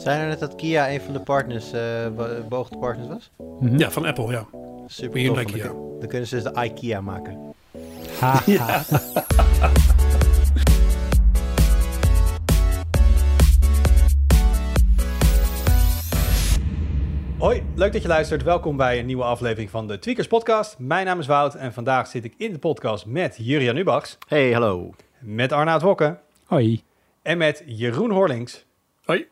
Zijn er net dat Kia een van de partners, uh, beoogde partners was? Mm -hmm. Ja, van Apple, ja. Super tof. Dan, dan kunnen ze dus de IKEA maken. Ha, ja. Hoi, leuk dat je luistert. Welkom bij een nieuwe aflevering van de Tweakers Podcast. Mijn naam is Wout en vandaag zit ik in de podcast met Jurian Ubachs. Hey, hallo. Met Arnaud Wokke. Hoi. En met Jeroen Horlings. Hoi.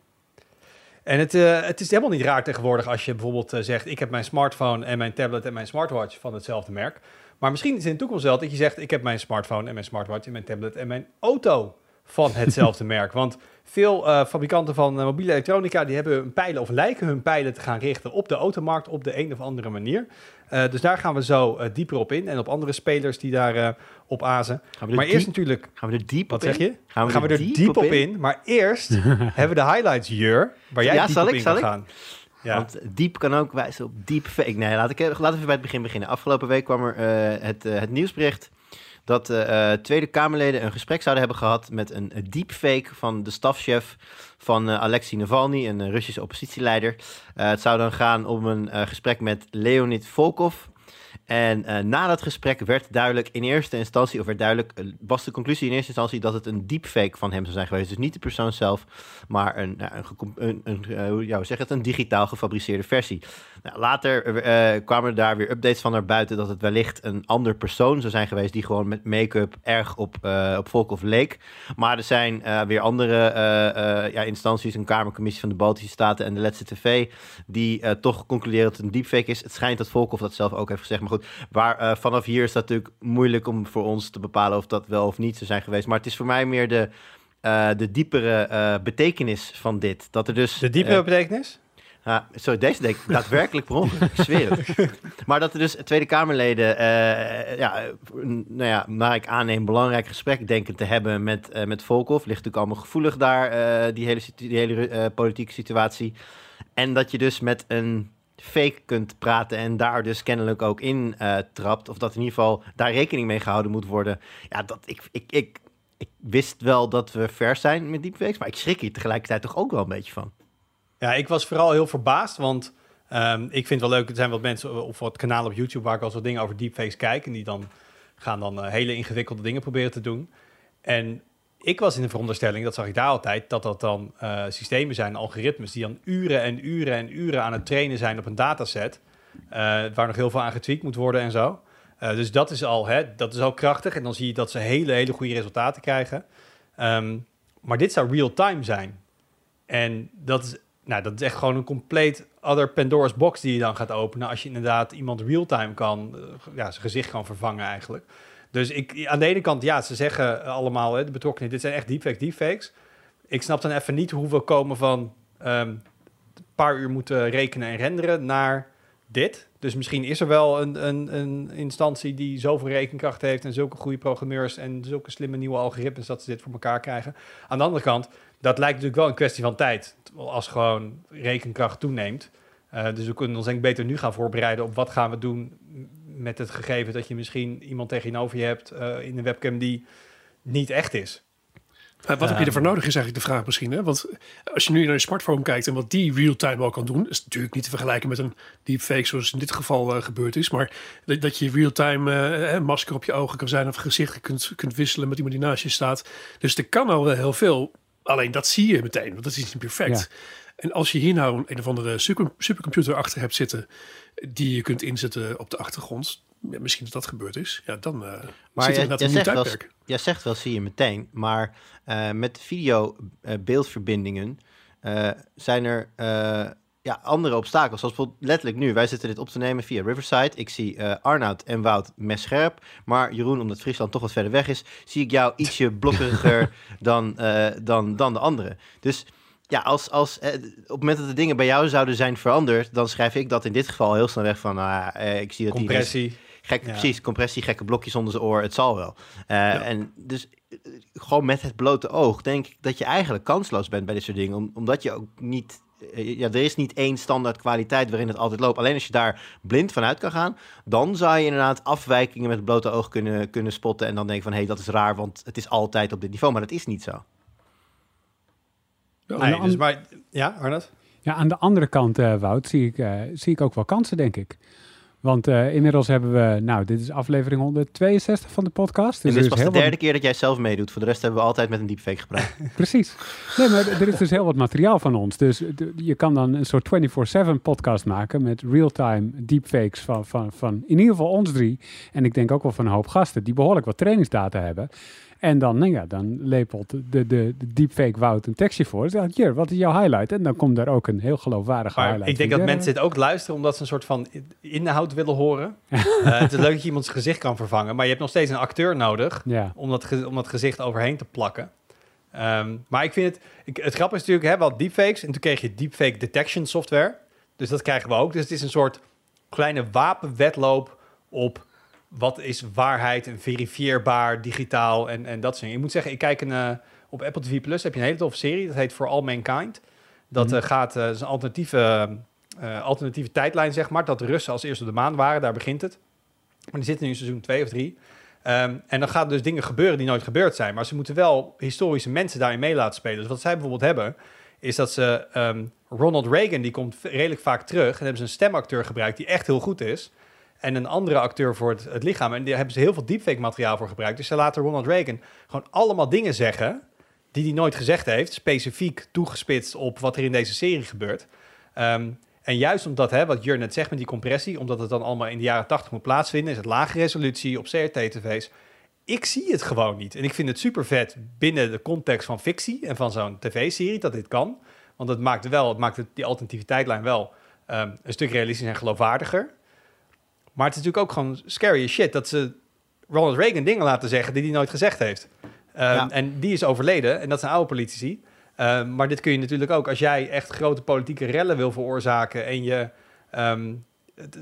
En het, uh, het is helemaal niet raar tegenwoordig als je bijvoorbeeld uh, zegt... ik heb mijn smartphone en mijn tablet en mijn smartwatch van hetzelfde merk. Maar misschien is in de toekomst wel dat je zegt... ik heb mijn smartphone en mijn smartwatch en mijn tablet en mijn auto van hetzelfde merk. Want veel uh, fabrikanten van mobiele elektronica... die hebben hun pijlen of lijken hun pijlen te gaan richten op de automarkt... op de een of andere manier. Uh, dus daar gaan we zo dieper op in. En op andere spelers die daar op azen. Maar eerst natuurlijk... Gaan we er diep Wat op zeg je? Gaan we, gaan we er diep, diep op, op in? Maar eerst hebben we de highlights, Jur. Waar jij ja, diep zal op ik, in zal gaan. Ja. Want diep kan ook wijzen op deepfake. Nee, laat ik, laten we even bij het begin beginnen. Afgelopen week kwam er het, het nieuwsbericht dat uh, Tweede Kamerleden een gesprek zouden hebben gehad met een, een deepfake van de stafchef van uh, Alexei Navalny, een Russische oppositieleider. Het zou dan gaan om een gesprek met Leonid Volkov. En na dat gesprek werd duidelijk in eerste instantie, of werd duidelijk, was de conclusie in eerste instantie dat het een deepfake van hem zou zijn geweest. Dus niet de persoon zelf, maar een, een, een, een ja, zeg het, een digitaal gefabriceerde versie. Nou, later kwamen er daar weer updates van naar buiten dat het wellicht een ander persoon zou zijn geweest die gewoon met make-up erg op, op Volkov leek. Maar er zijn weer andere ja, instanties, een Kamercommissie van de Baltische Staten en de Letse TV, die toch concluderen dat het een deepfake is. Het schijnt dat Volkov dat zelf ook heeft gezegd, maar goed. Waar, uh, vanaf hier is dat natuurlijk moeilijk om voor ons te bepalen of dat wel of niet zou zijn geweest. Maar het is voor mij meer de, uh, de diepere uh, betekenis van dit. Dat er dus, de diepere betekenis? Uh, sorry, deze deed ik daadwerkelijk per ik zweer het. Maar dat er dus Tweede Kamerleden, ja, nou ja, naar ik aanneem, belangrijk gesprek denken te hebben met, met Volkov. Ligt natuurlijk allemaal gevoelig daar, die hele, die hele politieke situatie. En dat je dus met een fake kunt praten en daar dus kennelijk ook in uh, trapt. Of dat in ieder geval daar rekening mee gehouden moet worden. Ja, dat ik, ik, ik, ik wist wel dat we ver zijn met deepfakes, maar ik schrik hier tegelijkertijd toch ook wel een beetje van. Ja, ik was vooral heel verbaasd, want um, ik vind wel leuk. Er zijn wat mensen op wat kanalen op YouTube waar ik al zo dingen over deepfakes kijk. En die dan gaan dan uh, hele ingewikkelde dingen proberen te doen. En ik was in de veronderstelling, dat zag ik daar altijd, dat dat dan uh, systemen zijn, algoritmes, die dan uren en uren en uren aan het trainen zijn op een dataset, uh, waar nog heel veel aan getweakt moet worden en zo. Dus dat is, al, hè, dat is al krachtig en dan zie je dat ze hele, hele goede resultaten krijgen. Um, maar dit zou real-time zijn. En dat is, nou, dat is echt gewoon een compleet other Pandora's box die je dan gaat openen als je inderdaad iemand real-time kan, ja, zijn gezicht kan vervangen eigenlijk. Dus ik, aan de ene kant, ja, ze zeggen allemaal, hè, de betrokkenen, dit zijn echt deepfakes, deepfakes. Ik snap dan even niet hoe we komen van um, een paar uur moeten rekenen en renderen naar dit. Dus misschien is er wel een, een, een instantie die zoveel rekenkracht heeft en zulke goede programmeurs en zulke slimme nieuwe algoritmes dat ze dit voor elkaar krijgen. Aan de andere kant, dat lijkt natuurlijk wel een kwestie van tijd als gewoon rekenkracht toeneemt. Uh, dus we kunnen ons denk ik beter nu gaan voorbereiden op wat gaan we doen met het gegeven dat je misschien iemand tegenover je hebt uh, in een webcam die niet echt is. Uh, wat heb je ervoor nodig is eigenlijk de vraag misschien. Hè? Want als je nu naar je smartphone kijkt en wat die real-time al kan doen, is natuurlijk niet te vergelijken met een deepfake zoals in dit geval uh, gebeurd is. Maar dat, dat je real-time uh, masker op je ogen kan zijn of gezicht kunt, kunt wisselen met iemand die naast je staat. Dus er kan al heel veel. Alleen dat zie je meteen, want dat is niet perfect. Ja. En als je hier nou een of andere super, supercomputer achter hebt zitten die je kunt inzetten op de achtergrond. Ja, misschien dat dat gebeurd is. Ja, dan uh, maar zit er een nieuw wel, tijdperk. jij zegt wel, zie je meteen. Maar uh, met video-beeldverbindingen uh, zijn er ja, andere obstakels. Zoals bijvoorbeeld letterlijk nu. Wij zitten dit op te nemen via Riverside. Ik zie Arnoud en Wout mes scherp. Maar Jeroen, omdat Friesland toch wat verder weg is... zie ik jou ietsje blokkeriger dan, dan, dan de anderen. Dus ja, als, als, eh, op het moment dat de dingen bij jou zouden zijn veranderd, dan schrijf ik dat in dit geval heel snel weg van, uh, eh, ik zie dat compressie. Gek, ja. Precies, compressie, gekke blokjes onder zijn oor, het zal wel. Uh, ja. En dus gewoon met het blote oog denk ik dat je eigenlijk kansloos bent bij dit soort dingen, om, omdat je ook niet, uh, ja, er is niet één standaard kwaliteit waarin het altijd loopt. Alleen als je daar blind vanuit kan gaan, dan zou je inderdaad afwijkingen met het blote oog kunnen, kunnen spotten en dan denk je van, hé, hey, dat is raar, want het is altijd op dit niveau, maar dat is niet zo. Nee, dus maar, ja, Ja, Arnold? Ja, aan de andere kant, eh, Wout, zie ik, eh, zie ik ook wel kansen, denk ik. Want eh, inmiddels hebben we, nou, dit is aflevering 162 van de podcast. en Dus dit is pas de wat- derde keer dat jij zelf meedoet. Voor de rest hebben we altijd met een deepfake gepraat. Precies. Nee, maar er is dus heel wat materiaal van ons. Dus je kan dan een soort 24-7 podcast maken met real-time deepfakes van, van, van in ieder geval ons drie. En ik denk ook wel van een hoop gasten die behoorlijk wat trainingsdata hebben. En dan, nou ja, dan lepelt de, de, de deepfake Wout een tekstje voor. Zegt, hier, wat is jouw highlight? En dan komt daar ook een heel geloofwaardige Maar highlight. ik denk dat mensen dit ook luisteren omdat ze een soort van inhoud willen horen. Eh, het is leuk dat je iemands gezicht kan vervangen, maar je hebt nog steeds een acteur nodig Ja, om dat, om dat gezicht overheen te plakken. Ehm, maar ik vind het... Ik, het grappige is natuurlijk, hè, hadden deepfakes en toen kreeg je deepfake detection software. Dus dat krijgen we ook. Dus het is een soort kleine wapenwedloop op wat is waarheid en verifieerbaar, digitaal en, en dat soort dingen. Ik moet zeggen, ik kijk een, eh, op Apple TV Plus heb je een hele toffe serie. Dat heet For All Mankind. Dat Mhm. eh, gaat, dat is een alternatieve, alternatieve tijdlijn, zeg maar. Dat de Russen als eerste op de maan waren, daar begint het. Maar die zitten nu in seizoen 2 of 3. Ehm, en dan gaan dus dingen gebeuren die nooit gebeurd zijn. Maar ze moeten wel historische mensen daarin mee laten spelen. Dus wat zij bijvoorbeeld hebben, is dat ze ehm, Ronald Reagan, die komt redelijk vaak terug. En hebben ze een stemacteur gebruikt die echt heel goed is. En een andere acteur voor het, lichaam. En daar hebben ze heel veel deepfake materiaal voor gebruikt. Dus ze laten Ronald Reagan gewoon allemaal dingen zeggen die hij nooit gezegd heeft. Specifiek toegespitst op wat er in deze serie gebeurt. Ehm, en juist omdat, hè, wat Jur net zegt met die compressie, omdat het dan allemaal in de jaren 80 moet plaatsvinden, is het lage resolutie op CRT-tv's. Ik zie het gewoon niet. En ik vind het super vet binnen de context van fictie en van zo'n tv-serie dat dit kan. Want het maakt wel, het maakt die alternatieve tijdlijn wel ehm, een stuk realistisch en geloofwaardiger. Maar het is natuurlijk ook gewoon scary as shit dat ze Ronald Reagan dingen laten zeggen die hij nooit gezegd heeft. Ehm, Ja. En die is overleden en dat zijn oude politici. Ehm, maar dit kun je natuurlijk ook als jij echt grote politieke rellen wil veroorzaken en je. ehm,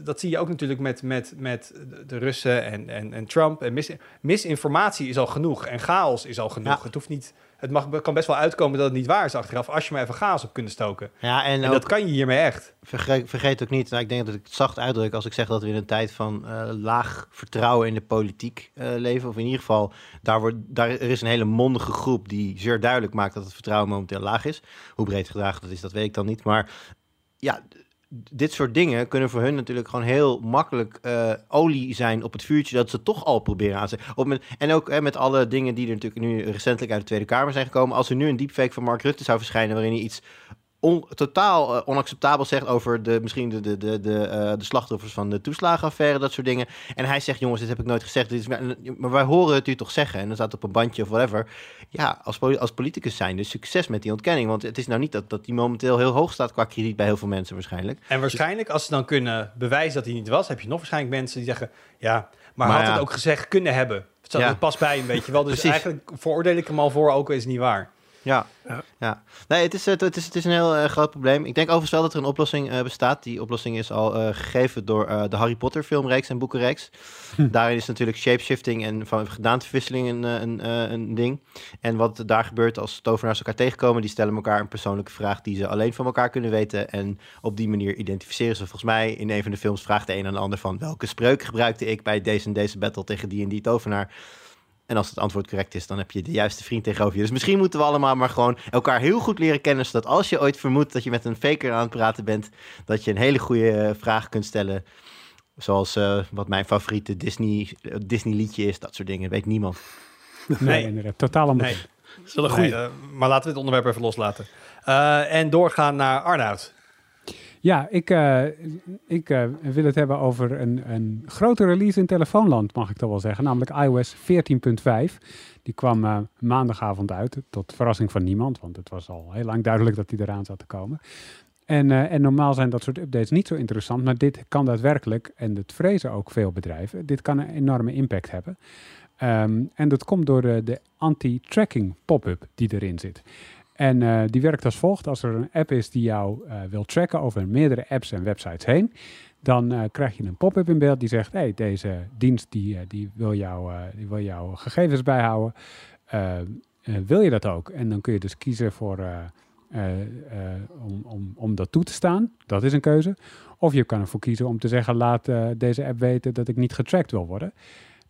dat zie je ook natuurlijk met, met, met de- de Russen en, en, en Trump. En mis, misinformatie is al genoeg en chaos is al genoeg. Ja. Het, hoeft niet, het mag, kan best wel uitkomen dat het niet waar is achteraf als je maar even chaos op kunt stoken. Ja, en, En ook, dat kan je hiermee echt. vergeet, vergeet ook niet, nou, ik denk dat ik het zacht uitdruk als ik zeg dat we in een tijd van eh, laag vertrouwen in de politiek eh, leven. Of in ieder geval, daar, wordt, daar er is een hele mondige groep die zeer duidelijk maakt dat het vertrouwen momenteel laag is. Hoe breed gedragen dat is, dat weet ik dan niet. Maar ja, dit soort dingen kunnen voor hun natuurlijk gewoon heel makkelijk eh, olie zijn op het vuurtje dat ze toch al proberen aan te zetten. En ook hè, met alle dingen die er natuurlijk nu recentelijk uit de Tweede Kamer zijn gekomen. Als er nu een deepfake van Mark Rutte zou verschijnen waarin hij iets on, totaal eh, onacceptabel zegt over de, misschien de, de, de, de, eh, de slachtoffers van de toeslagenaffaire, dat soort dingen. En hij zegt, jongens, dit heb ik nooit gezegd. Dit is, maar, wij horen het u toch zeggen. En dan staat op een bandje of whatever. Ja, als, als politicus zijn, dus succes met die ontkenning. Want het is nou niet dat, dat die momenteel heel hoog staat qua krediet bij heel veel mensen waarschijnlijk. En waarschijnlijk, als ze dan kunnen bewijzen dat hij niet was, heb je nog waarschijnlijk mensen die zeggen: Ja, maar, Maar had ja. het ook gezegd kunnen hebben. Het Ja. het past bij hem, weet je wel. Dus Precies. eigenlijk veroordeel ik hem al voor, ook is het niet waar. Ja, Ja. Nee, het is, het, is, het is een heel eh, groot probleem. Ik denk overigens wel dat er een oplossing eh, bestaat. Die oplossing is al eh, gegeven door de Harry Potter filmreeks en boekenreeks. Daarin is natuurlijk shapeshifting en van gedaanteverwisseling een, een, een ding. En wat daar gebeurt als tovenaars elkaar tegenkomen, die stellen elkaar een persoonlijke vraag die ze alleen van elkaar kunnen weten. En op die manier identificeren ze volgens mij in een van de films vraagt de een aan de ander van welke spreuk gebruikte ik bij deze en deze battle tegen die en die tovenaar. En als het antwoord correct is, dan heb je de juiste vriend tegenover je. Dus misschien moeten we allemaal maar gewoon elkaar heel goed leren kennen. Zodat als je ooit vermoedt dat je met een faker aan het praten bent, dat je een hele goede eh, vraag kunt stellen. Zoals eh, wat mijn favoriete Disney, eh, Disney liedje is, dat soort dingen. Weet niemand. Nee. Totaal onbekend. Nee, Dat is wel een goede. nee, maar laten we het onderwerp even loslaten. Eh, en doorgaan naar Arnoud. Ja, ik, eh, ik eh, wil het hebben over een, een grote release in telefoonland, mag ik toch wel zeggen. Namelijk iOS 14.5. Die kwam eh, maandagavond uit, tot verrassing van niemand. Want het was al heel lang duidelijk dat die eraan zat te komen. En, en normaal zijn dat soort updates niet zo interessant. Maar dit kan daadwerkelijk, en dat vrezen ook veel bedrijven, dit kan een enorme impact hebben. Ehm, en dat komt door de anti-tracking pop-up die erin zit. En eh, die werkt als volgt. Als er een app is die jou eh, wil tracken over meerdere apps en websites heen, dan eh, krijg je een pop-up in beeld die zegt: hey, deze dienst die, die, wil jou, die wil jouw gegevens bijhouden. Wil je dat ook? En dan kun je dus kiezen voor, om, om, om dat toe te staan. Dat is een keuze. Of je kan ervoor kiezen om te zeggen: laat deze app weten dat ik niet getracked wil worden.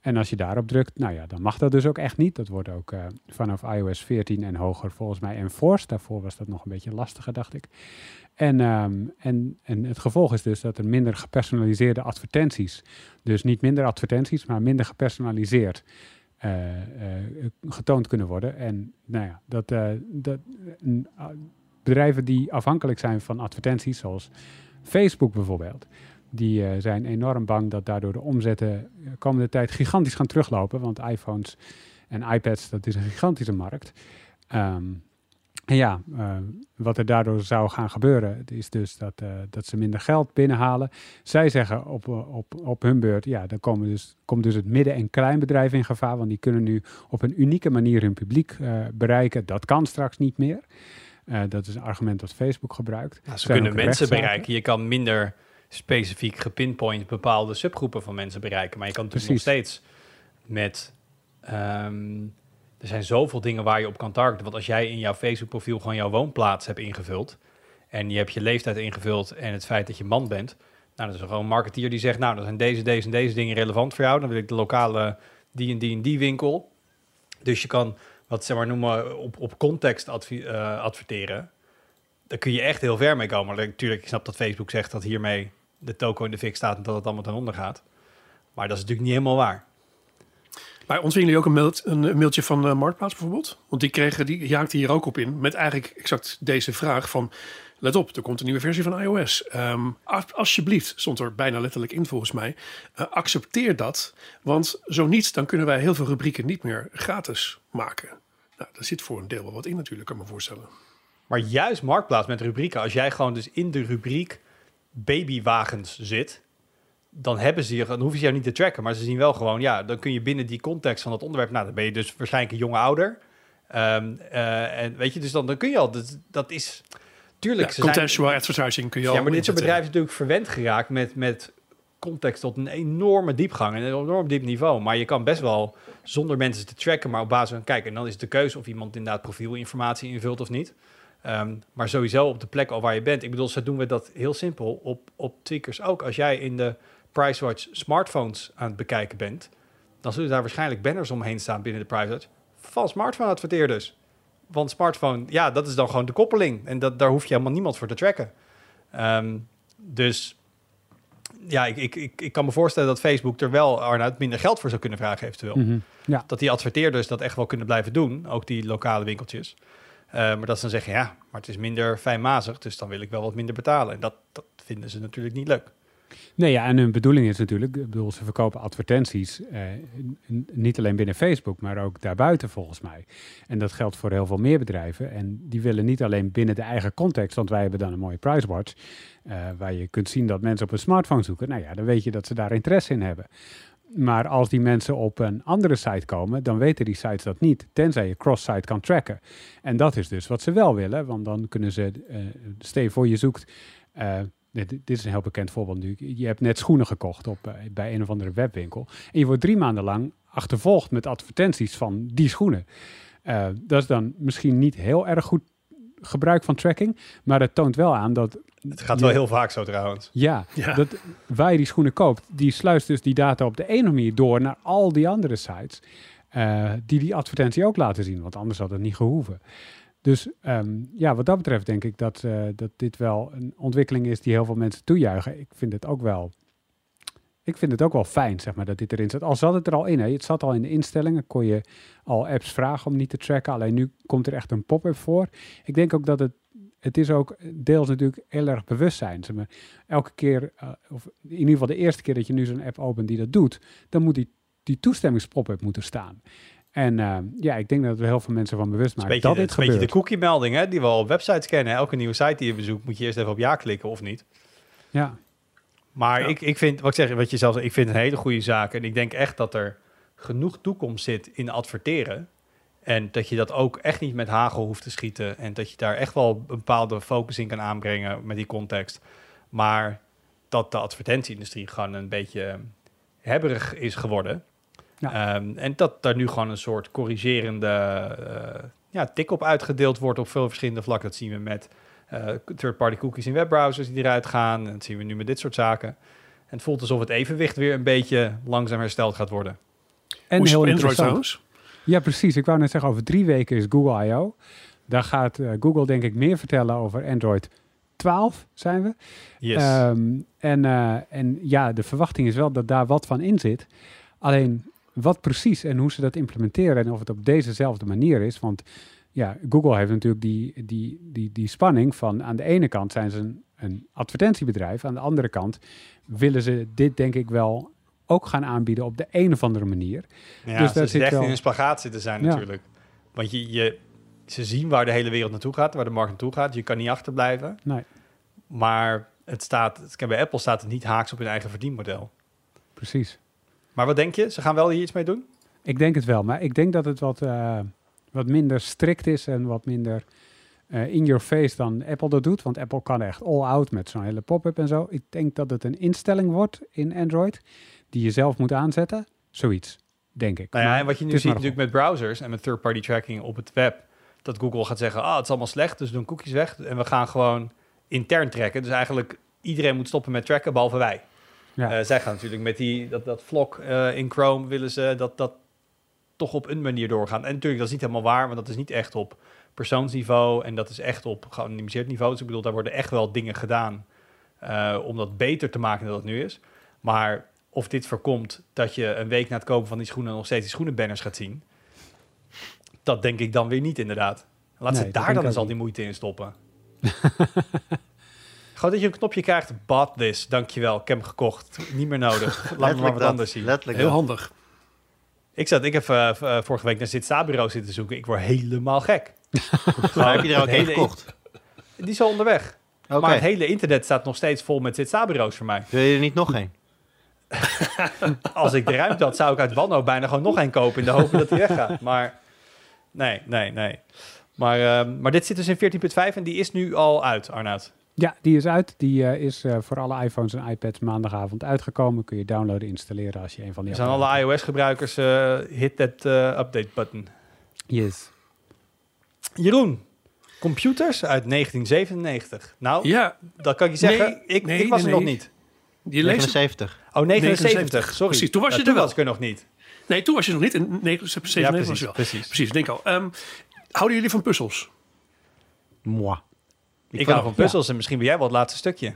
En als je daarop drukt, nou ja, dan mag dat dus ook echt niet. Dat wordt ook uh, vanaf iOS 14 en hoger volgens mij enforced. Daarvoor was dat nog een beetje lastiger, dacht ik. En, um, en, en het gevolg is dus dat er minder gepersonaliseerde advertenties, dus niet minder advertenties, maar minder gepersonaliseerd, uh, uh, getoond kunnen worden. En nou ja, dat, dat bedrijven die afhankelijk zijn van advertenties, zoals Facebook bijvoorbeeld, die uh, zijn enorm bang dat daardoor de omzetten de komende tijd gigantisch gaan teruglopen. Want iPhones en iPads, dat is een gigantische markt. Um, en ja, uh, wat er daardoor zou gaan gebeuren, is dus dat, uh, dat ze minder geld binnenhalen. Zij zeggen op, op, op hun beurt, ja, dan komen dus, komt dus het midden- en kleinbedrijf in gevaar. Want die kunnen nu op een unieke manier hun publiek bereiken. Dat kan straks niet meer. dat is een argument dat Facebook gebruikt. Nou, ze kunnen mensen bereiken. Je kan minder specifiek gepinpoint bepaalde subgroepen van mensen bereiken. Maar je kan natuurlijk nog steeds met... Um, er zijn zoveel dingen waar je op kan targeten. Want als jij in jouw Facebook-profiel gewoon jouw woonplaats hebt ingevuld... en je hebt je leeftijd ingevuld en het feit dat je man bent... nou, dat is gewoon een marketeer die zegt... nou, dan zijn deze, deze en deze dingen relevant voor jou. Dan wil ik de lokale die en die en die winkel. Dus je kan, wat zeg maar noemen, op, op context uh, adverteren daar kun je echt heel ver mee komen. Natuurlijk, ik snap dat Facebook zegt dat hiermee de toko in de fik staat en dat het allemaal ten onder gaat. Maar dat is natuurlijk niet helemaal waar. Maar ontvingen jullie ook een, mailt, een mailtje van uh, Marktplaats bijvoorbeeld? Want die, kregen, die jaakte hier ook op in met eigenlijk exact deze vraag van... Let op, er komt een nieuwe versie van iOS. Um, alsjeblieft, stond er bijna letterlijk in volgens mij. Uh, accepteer dat, want zo niet, dan kunnen wij heel veel rubrieken niet meer gratis maken. Nou, daar zit voor een deel wel wat in natuurlijk, kan me voorstellen. Maar juist Marktplaats met rubrieken, als jij gewoon dus in de rubriek babywagens zit, dan hebben ze je, dan hoeven ze jou niet te tracken, maar ze zien wel gewoon, ja, dan kun je binnen die context van dat onderwerp, nou, dan ben je dus waarschijnlijk een jonge ouder. Um, uh, en weet je, dus dan, dan kun je al, dat, dat is, tuurlijk. Ja, contextual advertising kun je al. Ja, maar dit soort bedrijven is natuurlijk verwend geraakt met, met context tot een enorme diepgang en een enorm diep niveau. Maar je kan best wel zonder mensen te tracken, maar op basis van, kijk, en dan is de keuze of iemand inderdaad profielinformatie invult of niet. Um, maar sowieso op de plek al waar je bent. Ik bedoel, zo doen we dat heel simpel op, op tweakers ook. Als jij in de PriceWatch smartphones aan het bekijken bent, dan zullen daar waarschijnlijk banners omheen staan binnen de PriceWatch van smartphone adverteerders. Want smartphone, ja, dat is dan gewoon de koppeling. En dat, daar hoef je helemaal niemand voor te tracken. Um, dus ja, ik, ik, ik, ik, kan me voorstellen dat Facebook er wel Arnoud minder geld voor zou kunnen vragen eventueel. Mm -hmm. ja. Dat die adverteerders dat echt wel kunnen blijven doen, ook die lokale winkeltjes. Uh, maar dat ze dan zeggen, ja, maar het is minder fijnmazig, dus dan wil ik wel wat minder betalen. En dat, dat vinden ze natuurlijk niet leuk. Nee, ja, en hun bedoeling is natuurlijk, ik bedoel, ze verkopen advertenties, eh, niet alleen binnen Facebook, maar ook daarbuiten volgens mij. En dat geldt voor heel veel meer bedrijven. En die willen niet alleen binnen de eigen context, want wij hebben dan een mooie PriceWatch, uh, waar je kunt zien dat mensen op een smartphone zoeken. Nou ja, dan weet je dat ze daar interesse in hebben. Maar als die mensen op een andere site komen, dan weten die sites dat niet, tenzij je cross-site kan tracken. En dat is dus wat ze wel willen, want dan kunnen ze, uh, voor je zoekt, uh, dit, is een heel bekend voorbeeld nu, je hebt net schoenen gekocht op, uh, bij een of andere webwinkel en je wordt drie maanden lang achtervolgd met advertenties van die schoenen. dat is dan misschien niet heel erg goed gebruik van tracking, maar het toont wel aan dat het gaat wel heel vaak zo trouwens. Ja, Dat, waar je die schoenen koopt, die sluist dus die data op de ene manier door naar al die andere sites. Uh, die die advertentie ook laten zien, want anders had het niet gehoeven. Dus um, ja, wat dat betreft denk ik dat, uh, dat dit wel een ontwikkeling is die heel veel mensen toejuichen. Ik vind het ook wel, ik vind het ook wel fijn, zeg maar, dat dit erin zit. Al zat het er al in, hè. het zat al in de instellingen, kon je al apps vragen om niet te tracken. Alleen nu komt er echt een pop-up voor. Ik denk ook dat het het is ook deels natuurlijk heel erg bewustzijn. Zeg maar, elke keer, uh, of in ieder geval de eerste keer dat je nu zo'n app opent die dat doet, dan moet die, die toestemmingspop-up moeten staan. En uh, ja, ik denk dat er heel veel mensen van bewust maken dat, dit gebeurt. Het is een beetje de cookie-melding hè, die we al op websites kennen. Elke nieuwe site die je bezoekt, moet je eerst even op ja klikken of niet. Ja. Maar ja. Ik, ik vind, wat ik zeg, wat je zelf ik vind een hele goede zaak. En ik denk echt dat er genoeg toekomst zit in adverteren. En dat je dat ook echt niet met hagel hoeft te schieten. En dat je daar echt wel een bepaalde focus in kan aanbrengen met die context. Maar dat de advertentieindustrie gewoon een beetje hebberig is geworden. Ja. Um, en dat daar nu gewoon een soort corrigerende uh, ja, tik op uitgedeeld wordt op veel verschillende vlakken. Dat zien we met uh, third-party cookies in webbrowsers die eruit gaan. En dat zien we nu met dit soort zaken. En het voelt alsof het evenwicht weer een beetje langzaam hersteld gaat worden. En Hoe heel Android interessant. trouwens? Ja, precies. Ik wou net zeggen, over drie weken is Google I.O. Daar gaat eh, Google denk ik meer vertellen over Android 12, zijn we. Yes. Ehm, en, eh, en ja, de verwachting is wel dat daar wat van in zit. Alleen wat precies en hoe ze dat implementeren en of het op dezezelfde manier is. Want ja, Google heeft natuurlijk die, die, die, die spanning van aan de ene kant zijn ze een, een advertentiebedrijf, aan de andere kant willen ze dit denk ik wel ook gaan aanbieden op de een of andere manier. Ja, Dus daar zit echt wel- in een spagaat zitten zijn Ja. natuurlijk. Want je, je, ze zien waar de hele wereld naartoe gaat, waar de markt naartoe gaat. Je kan niet achterblijven. Nee. Maar het staat, het, bij Apple staat het niet haaks op hun eigen verdienmodel. Precies. Maar wat denk je? Ze gaan wel hier iets mee doen? Ik denk het wel, maar ik denk dat het wat, eh, wat minder strikt is en wat minder eh, in your face dan Apple dat doet. Want Apple kan echt all out met zo'n hele pop-up en zo. Ik denk dat het een instelling wordt in Android die je zelf moet aanzetten. Zoiets, denk ik. Nou ja, Maar en wat je nu ziet natuurlijk met browsers en met third-party tracking op het web, dat Google gaat zeggen, ah, het is allemaal slecht, dus doen cookies weg en we gaan gewoon intern tracken. Dus eigenlijk iedereen moet stoppen met tracken, behalve wij. Ja. Eh, zij gaan natuurlijk met die, dat, dat vlog eh, in Chrome willen ze dat, dat toch op een manier doorgaan. En natuurlijk, dat is niet helemaal waar, want dat is niet echt op persoonsniveau en dat is echt op geanonimiseerd niveau. Dus ik bedoel, daar worden echt wel dingen gedaan eh, om dat beter te maken dan het nu is. Maar of dit voorkomt dat je een week na het kopen van die schoenen nog steeds die schoenenbanners gaat zien, dat denk ik dan weer niet inderdaad. Laat Nee, ze dat daar dan eens al die moeite in stoppen. Gewoon dat je een knopje krijgt, bought this, dankjewel, ik heb hem gekocht. Niet meer nodig, laat me maar wat dat. anders zien. Letterlijk Heel dat. handig. Ik, zat, ik heb eh, eh, vorige week naar Zit-Sta-bureau zitten zoeken. Ik word helemaal gek. Maar heb je er ook hele- gekocht? Die is al onderweg. Oké. Maar het hele internet staat nog steeds vol met Zit-Sta-bureaus voor mij. Wil je er niet nog één? Als ik de ruimte had, zou ik uit wanhoop bijna gewoon nog één kopen in de hoop dat hij weggaat. Maar nee, nee, nee. Maar, ehm, maar dit zit dus in 14.5 en die is nu al uit, Arnoud. Ja, die is uit. Die eh, is eh, voor alle iPhones en iPads maandagavond uitgekomen. Kun je downloaden, installeren als je een van die Er zijn alle iOS-gebruikers, eh, hit that eh, update button. Yes. Jeroen, computers uit 1997. Nou, Ja, dat kan ik je zeggen. Nee, ik, nee, ik was nee, er nog niet. je leest... 79. Oh, 79, 79, sorry. precies. Toen was Ja, je er wel. was ik er nog niet. Nee, toen was je nog niet. In 97 Ja, was precies, je wel. precies. Precies, denk al. Ehm, houden jullie van puzzels? Moi. Ik, hou van puzzels en misschien ben jij wel het laatste stukje.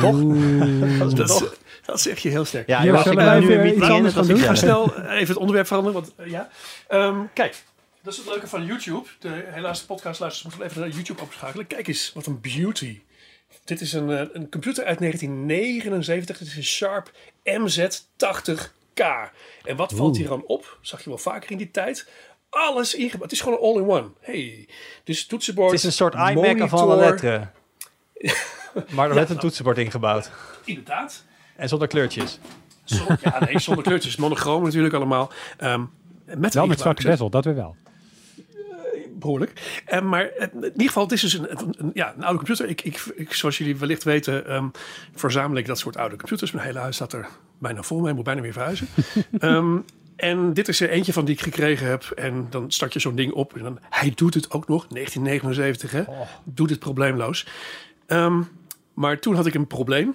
Toch? Dat is Dat, toch? dat zeg je heel sterk. Ja, Ja, als ik nu even een meeting in, was ik doen? Ik ga snel even het onderwerp veranderen. Want, eh, ja. Ehm, kijk, dat is het leuke van YouTube. De, helaas, de podcastluisters moeten even naar YouTube opschakelen. Kijk eens, wat een beauty. Dit is een, eh, een computer uit 1979. Dit is een Sharp MZ80K. En wat valt hier dan op? Zag je wel vaker in die tijd. Alles ingebouwd. Het is gewoon een all-in-one. Hey. Dus toetsenbord, Het is een soort iMac van alle letteren. maar er werd een toetsenbord ingebouwd. Inderdaad. En zonder kleurtjes. Zon- ja, nee, zonder kleurtjes. Monochroom natuurlijk allemaal. Ehm, met Wel met zwarte bezel, dat weer wel. behoorlijk. En maar eh, in ieder geval, het is dus een, ja, een oude computer. Ik, ik, ik, zoals jullie wellicht weten, ehm, verzamel ik dat soort oude computers. Mijn hele huis staat er bijna vol mee. Ik moet bijna weer verhuizen. Ehm, en dit is er eentje van die ik gekregen heb. En dan start je zo'n ding op. En dan, hij doet het ook nog. 1979, hè. Doet het probleemloos. Ehm, maar toen had ik een probleem.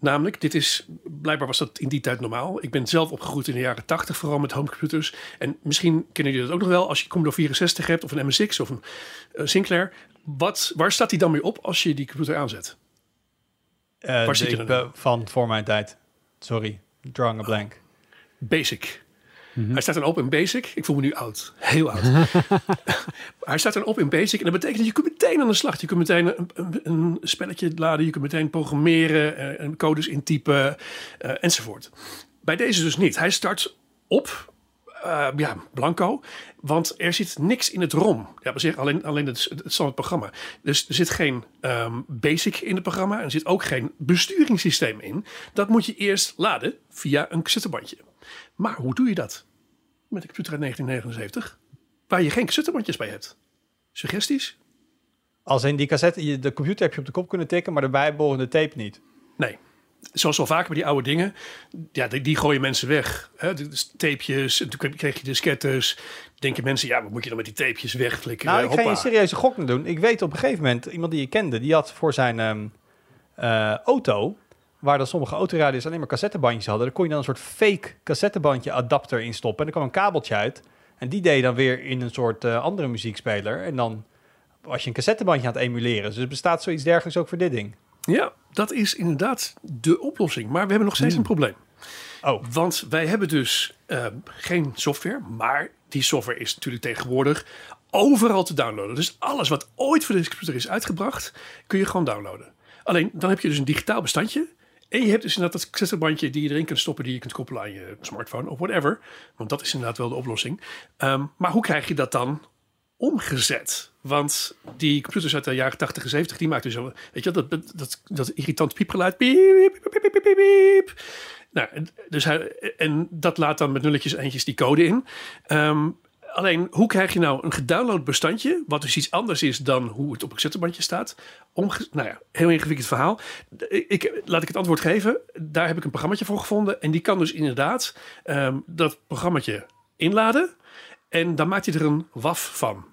Namelijk, dit is, blijkbaar was dat in die tijd normaal. Ik ben zelf opgegroeid in de jaren 80, vooral met homecomputers. En misschien kennen jullie dat ook nog wel als je Commodore 64 hebt of een MSX of een eh, Sinclair. Wat, waar staat die dan mee op als je die computer aanzet? Eh, Waar zit je dan van voor mijn tijd. Sorry, drawing a blank. Basic. Hij staat dan op in Basic. Ik voel me nu oud. Heel oud. Hij staat dan op in Basic. En dat betekent dat je kunt meteen aan de slag. Je kunt meteen een, een, een spelletje laden. Je kunt meteen programmeren. eh, en codes intypen. eh, enzovoort. Bij deze dus niet. Hij start op. eh, ja, blanco. Want er zit niks in het ROM. Ja, we zeggen alleen, alleen het, het standaard programma. Dus er zit geen ehm, basic in het programma. En er zit ook geen besturingssysteem in. Dat moet je eerst laden via een cassettebandje. Maar hoe doe je dat? Met een computer uit 1979, waar je geen cassettebandjes bij hebt. Suggesties? Als in die cassette, je- de computer heb je op de kop kunnen tikken, maar de bijbehorende tape niet. Nee. Zoals wel vaker bij die oude dingen, ja, die, die gooien mensen weg. Hè? Dus tapejes, en toen kreeg je diskettes. Denken mensen, ja, wat moet je dan met die tapejes wegflikkeren? Nou, ik ga je een serieuze gok naar doen. Ik weet op een gegeven moment, iemand die je kende, die had voor zijn ehm, eh, auto, waar dan sommige autoradio's alleen maar cassettebandjes hadden, daar kon je dan een soort fake cassettebandje adapter in stoppen. En er kwam een kabeltje uit. En die deed je dan weer in een soort eh, andere muziekspeler. En dan was je een cassettebandje aan het emuleren. Dus er bestaat zoiets dergelijks ook voor dit ding. Ja, dat is inderdaad de oplossing. Maar we hebben nog steeds een probleem. Oh, Want wij hebben dus eh, geen software, maar die software is natuurlijk tegenwoordig overal te downloaden. Dus alles wat ooit voor deze computer is uitgebracht, kun je gewoon downloaden. Alleen dan heb je dus een digitaal bestandje. En je hebt dus inderdaad dat cassettebandje die je erin kunt stoppen, die je kunt koppelen aan je smartphone of whatever. Want dat is inderdaad wel de oplossing. Ehm, maar hoe krijg je dat dan omgezet? Want die computers uit de jaren 80 en 70, die maakten zo, weet je, dat, dat, dat, irritant piepgeluid. Piep, piep, piep, piep. Nou, dus hij, en dat laat dan met nulletjes en eentjes die code in. Ehm, alleen, hoe krijg je nou een gedownload bestandje, wat dus iets anders is dan hoe het op een cassettebandje staat? Omge nou ja, heel ingewikkeld verhaal. Ik, laat ik het antwoord geven. Daar heb ik een programmaatje voor gevonden. En die kan dus inderdaad ehm, dat programmaatje inladen. En dan maakt hij er een WAF van.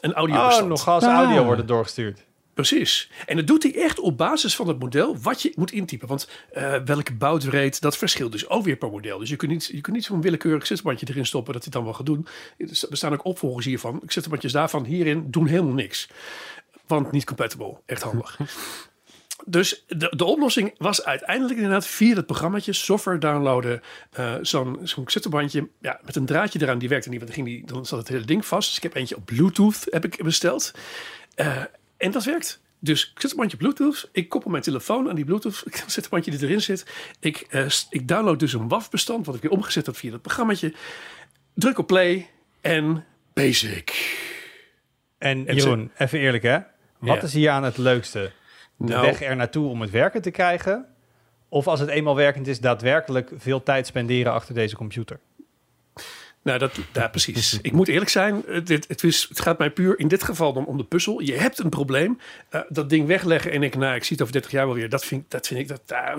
Een audio oh nog als Ah. audio worden doorgestuurd. Precies. En dat doet hij echt op basis van het model wat je moet intypen. Want eh, welke baudrate, dat verschilt dus ook weer per model. Dus je kunt niet, je kunt niet zo'n willekeurig zitbandje erin stoppen dat hij dan wel gaat doen. Er bestaan ook opvolgers hiervan. Zitbandjes daarvan hierin doen helemaal niks. Want niet compatible. Echt handig. Dus de, de oplossing was uiteindelijk inderdaad via het programmaatje software downloaden. eh, zo'n zo'n ja, met een draadje eraan. Die werkte niet, want dan, ging die, dan zat het hele ding vast. Dus ik heb eentje op Bluetooth heb ik besteld. Eh, en dat werkt. Dus cassettebandje Bluetooth. Ik koppel mijn telefoon aan die Bluetooth cassettebandje die erin zit. Ik, eh, ik download dus een WAF-bestand, wat ik weer omgezet heb via dat programmaatje. Druk op play en basic. En En Jeroen, even eerlijk hè. Wat Ja. is hier aan het leukste? De Nou. weg er naartoe om het werken te krijgen? Of als het eenmaal werkend is, daadwerkelijk veel tijd spenderen achter deze computer? Nou, dat, ja, precies. Ik moet eerlijk zijn, het, het, is, het gaat mij puur in dit geval dan om de puzzel. Je hebt een probleem. Eh, dat ding wegleggen en ik, nou, ik zie het over 30 jaar wel weer. Dat vind, ik- dat vind ik, dat, uh,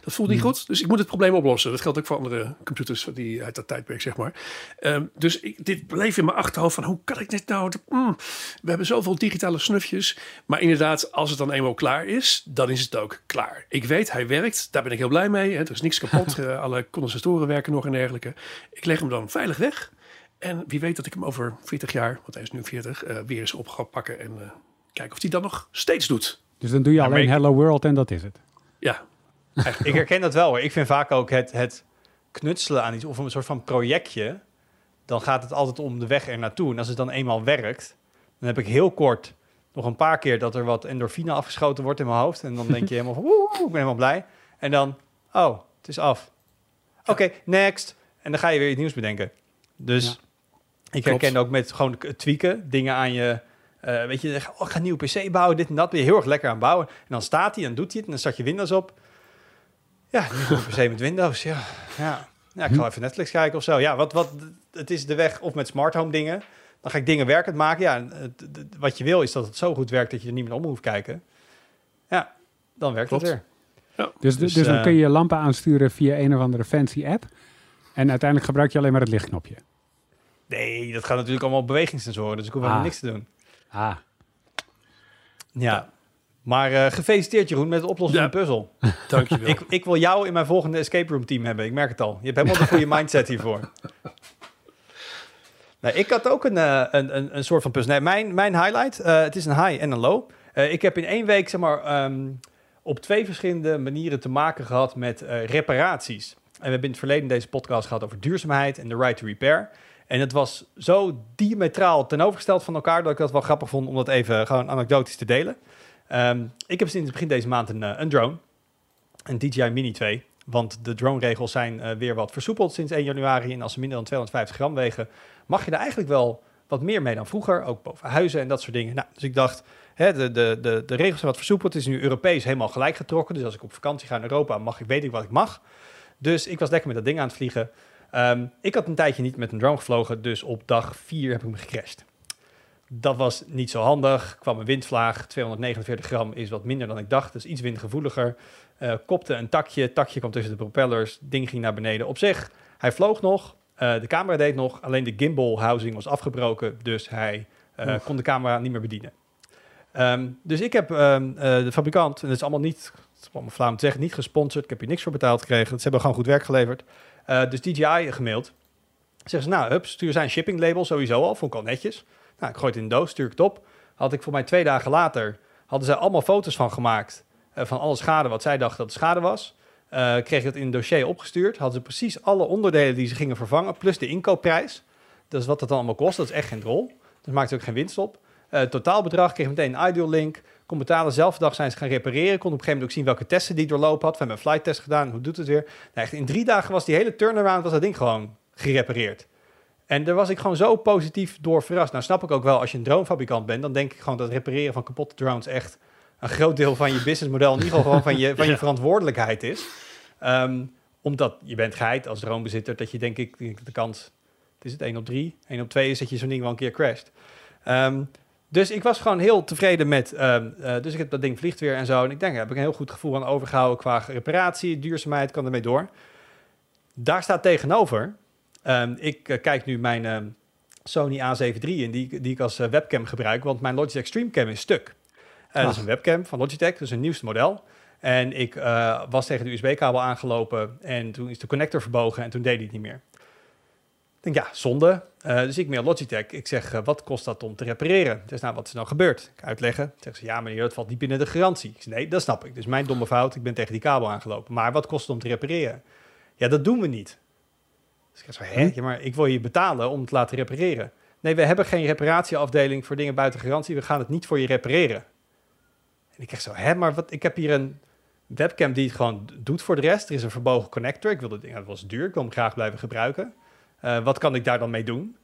dat voelt niet goed. Dus ik moet het probleem oplossen. Dat geldt ook voor andere computers die uit dat tijdperk, zeg maar. Ehm, dus ik, dit bleef in mijn achterhoofd van, hoe kan ik dit nou? Mm, we hebben zoveel digitale snufjes. Maar inderdaad, als het dan eenmaal klaar is, dan is het ook klaar. Ik weet, hij werkt. Daar ben ik heel blij mee. Hè. Er is niks kapot. Eh, alle condensatoren werken nog en dergelijke. Ik leg hem dan veilig weg. En wie weet dat ik hem over 40 jaar, want hij is nu 40, eh, weer eens op ga pakken en eh, kijken of hij dat nog steeds doet. Dus dan doe je alleen ik- Hello World en dat is het. Ja, Ik herken dat wel hoor. Ik vind vaak ook het, het knutselen aan iets of een soort van projectje. Dan gaat het altijd om de weg er naartoe. En als het dan eenmaal werkt, dan heb ik heel kort nog een paar keer dat er wat endorfine afgeschoten wordt in mijn hoofd. En dan denk je helemaal van, woe, woe, ik ben helemaal blij. En dan, oh, het is af. Oké, next. En dan ga je weer iets nieuws bedenken. Dus Ja. ik herken ook met gewoon tweaken, dingen aan je... eh, weet je, oh, ik ga een nieuwe PC bouwen, dit en dat. Ben je heel erg lekker aan het bouwen. En dan staat hij, dan doet hij het. En dan start je Windows op. Ja, nieuwe PC met Windows. Ja, ja. ja ik ga even Netflix kijken of zo. Ja, wat, wat, het is de weg of met smart home dingen. Dan ga ik dingen werkend maken. Ja, het- het- wat je wil is dat het zo goed werkt dat je er niet meer om hoeft kijken. Ja, dan werkt Klopt. het weer. Dus, Dus, dus, dan eh, kun je je lampen aansturen via een of andere fancy app. En uiteindelijk gebruik je alleen maar het lichtknopje. Nee, dat gaat natuurlijk allemaal op bewegingssensoren. Dus ik hoef Ah. helemaal niks te doen. Ah, Ja. Maar eh, gefeliciteerd Jeroen met het oplossen Ja. van de puzzel. dankjewel. Ik, ik wil jou in mijn volgende escape room team hebben. Ik merk het al. Je hebt helemaal de goede mindset hiervoor. Nou, ik had ook een, eh, een, een, een soort van puzzel. Nee, mijn, mijn highlight, eh, het is een high en een low. Eh, ik heb in één week, zeg maar, ehm, op twee verschillende manieren te maken gehad met eh, reparaties. En we hebben in het verleden deze podcast gehad over duurzaamheid en de right to repair. En het was zo diametraal tegenovergesteld van elkaar dat ik dat wel grappig vond om dat even gewoon anekdotisch te delen. Ehm, ik heb sinds het begin deze maand een, eh, een drone, een DJI Mini 2. Want de drone-regels zijn eh, weer wat versoepeld sinds 1 januari. En als ze minder dan 250 gram wegen, mag je er eigenlijk wel wat meer mee dan vroeger. Ook boven huizen en dat soort dingen. Nou, dus ik dacht, hè, de, de, de, de regels zijn wat versoepeld. Het is nu Europees helemaal gelijk getrokken. Dus als ik op vakantie ga in Europa, mag ik, weet ik wat ik mag. Dus ik was lekker met dat ding aan het vliegen. Ehm, ik had een tijdje niet met een drone gevlogen, dus op dag 4 heb ik hem gecrashed. Dat was niet zo handig. kwam een windvlaag. 249 gram is wat minder dan ik dacht. Dus iets windgevoeliger. Eh, kopte een takje. Takje kwam tussen de propellers. Ding ging naar beneden. Op zich, hij vloog nog. Eh, de camera deed nog. Alleen de gimbal housing was afgebroken. Dus hij eh, kon de camera niet meer bedienen. Ehm, dus ik heb ehm, eh, de fabrikant, en dat is allemaal niet is allemaal flauw om te zeggen, niet gesponsord. Ik heb hier niks voor betaald gekregen. Ze hebben gewoon goed werk geleverd. Uh, dus DJI gemaild. Zeggen ze, nou, hup, stuur zijn shipping label sowieso al. Vond ik al netjes. Nou, ik gooi het in de doos, stuur ik het op. Had ik voor mij twee dagen later, hadden ze allemaal foto's van gemaakt. Uh, van alle schade wat zij dachten dat de schade was. Uh, kreeg het in een dossier opgestuurd. Hadden ze precies alle onderdelen die ze gingen vervangen, plus de inkoopprijs. Dat is wat dan allemaal kost. Dat is echt geen rol. Dat maakt ook geen winst op. Uh, totaalbedrag kreeg meteen een ideal link. Kon betalen. Zelfde dag zijn ze gaan repareren. Kon op een gegeven moment ook zien welke testen die doorlopen had. We hebben een flight test gedaan. Hoe doet het weer? Nou, echt in drie dagen was die hele turnaround was dat ding gewoon gerepareerd. En daar was ik gewoon zo positief door verrast. Nou snap ik ook wel, als je een dronefabrikant bent, dan denk ik gewoon dat repareren van kapotte drones echt een groot deel van je businessmodel, in ieder geval gewoon van je, van je verantwoordelijkheid is. Um, omdat je bent geheid als dronebezitter, dat je denk ik de kans, het is het 1 op 3, 1 op 2 is dat je zo'n ding wel een keer crasht. Um, dus ik was gewoon heel tevreden met, um, uh, dus ik heb dat ding vliegt weer en zo. En ik denk, daar heb ik een heel goed gevoel aan overgehouden qua reparatie, duurzaamheid, kan ermee door. Daar staat tegenover, ik uh, kijk nu mijn Sony A7 III in, die, die ik als uh, webcam gebruik, want mijn Logitech Streamcam is stuk. dat is een webcam van Logitech, dus een nieuwste model. En ik was tegen de USB-kabel aangelopen en toen is de connector verbogen en toen deed hij het niet meer. Ik denk, ja, zonde. Uh, dus ik meer Logitech. Ik zeg, uh, wat kost dat om te repareren? Dus nou, wat is nou gebeurd? Ik uitleggen. Zeg ze, ja meneer, dat valt niet binnen de garantie. Ik zeg, nee, dat snap ik. Dus mijn domme fout, ik ben tegen die kabel aangelopen. Maar wat kost het om te repareren? Ja, dat doen we niet. Dus ik zeg, hè? Ja, maar ik wil je betalen om het te laten repareren. Nee, we hebben geen reparatieafdeling voor dingen buiten garantie. We gaan het niet voor je repareren. En ik zeg zo, hè, maar wat, ik heb hier een webcam die het gewoon doet voor de rest. Er is een verbogen connector. Ik wilde, ja, dat was duur. Ik wil hem graag blijven gebruiken. Uh, wat kan ik daar dan mee doen?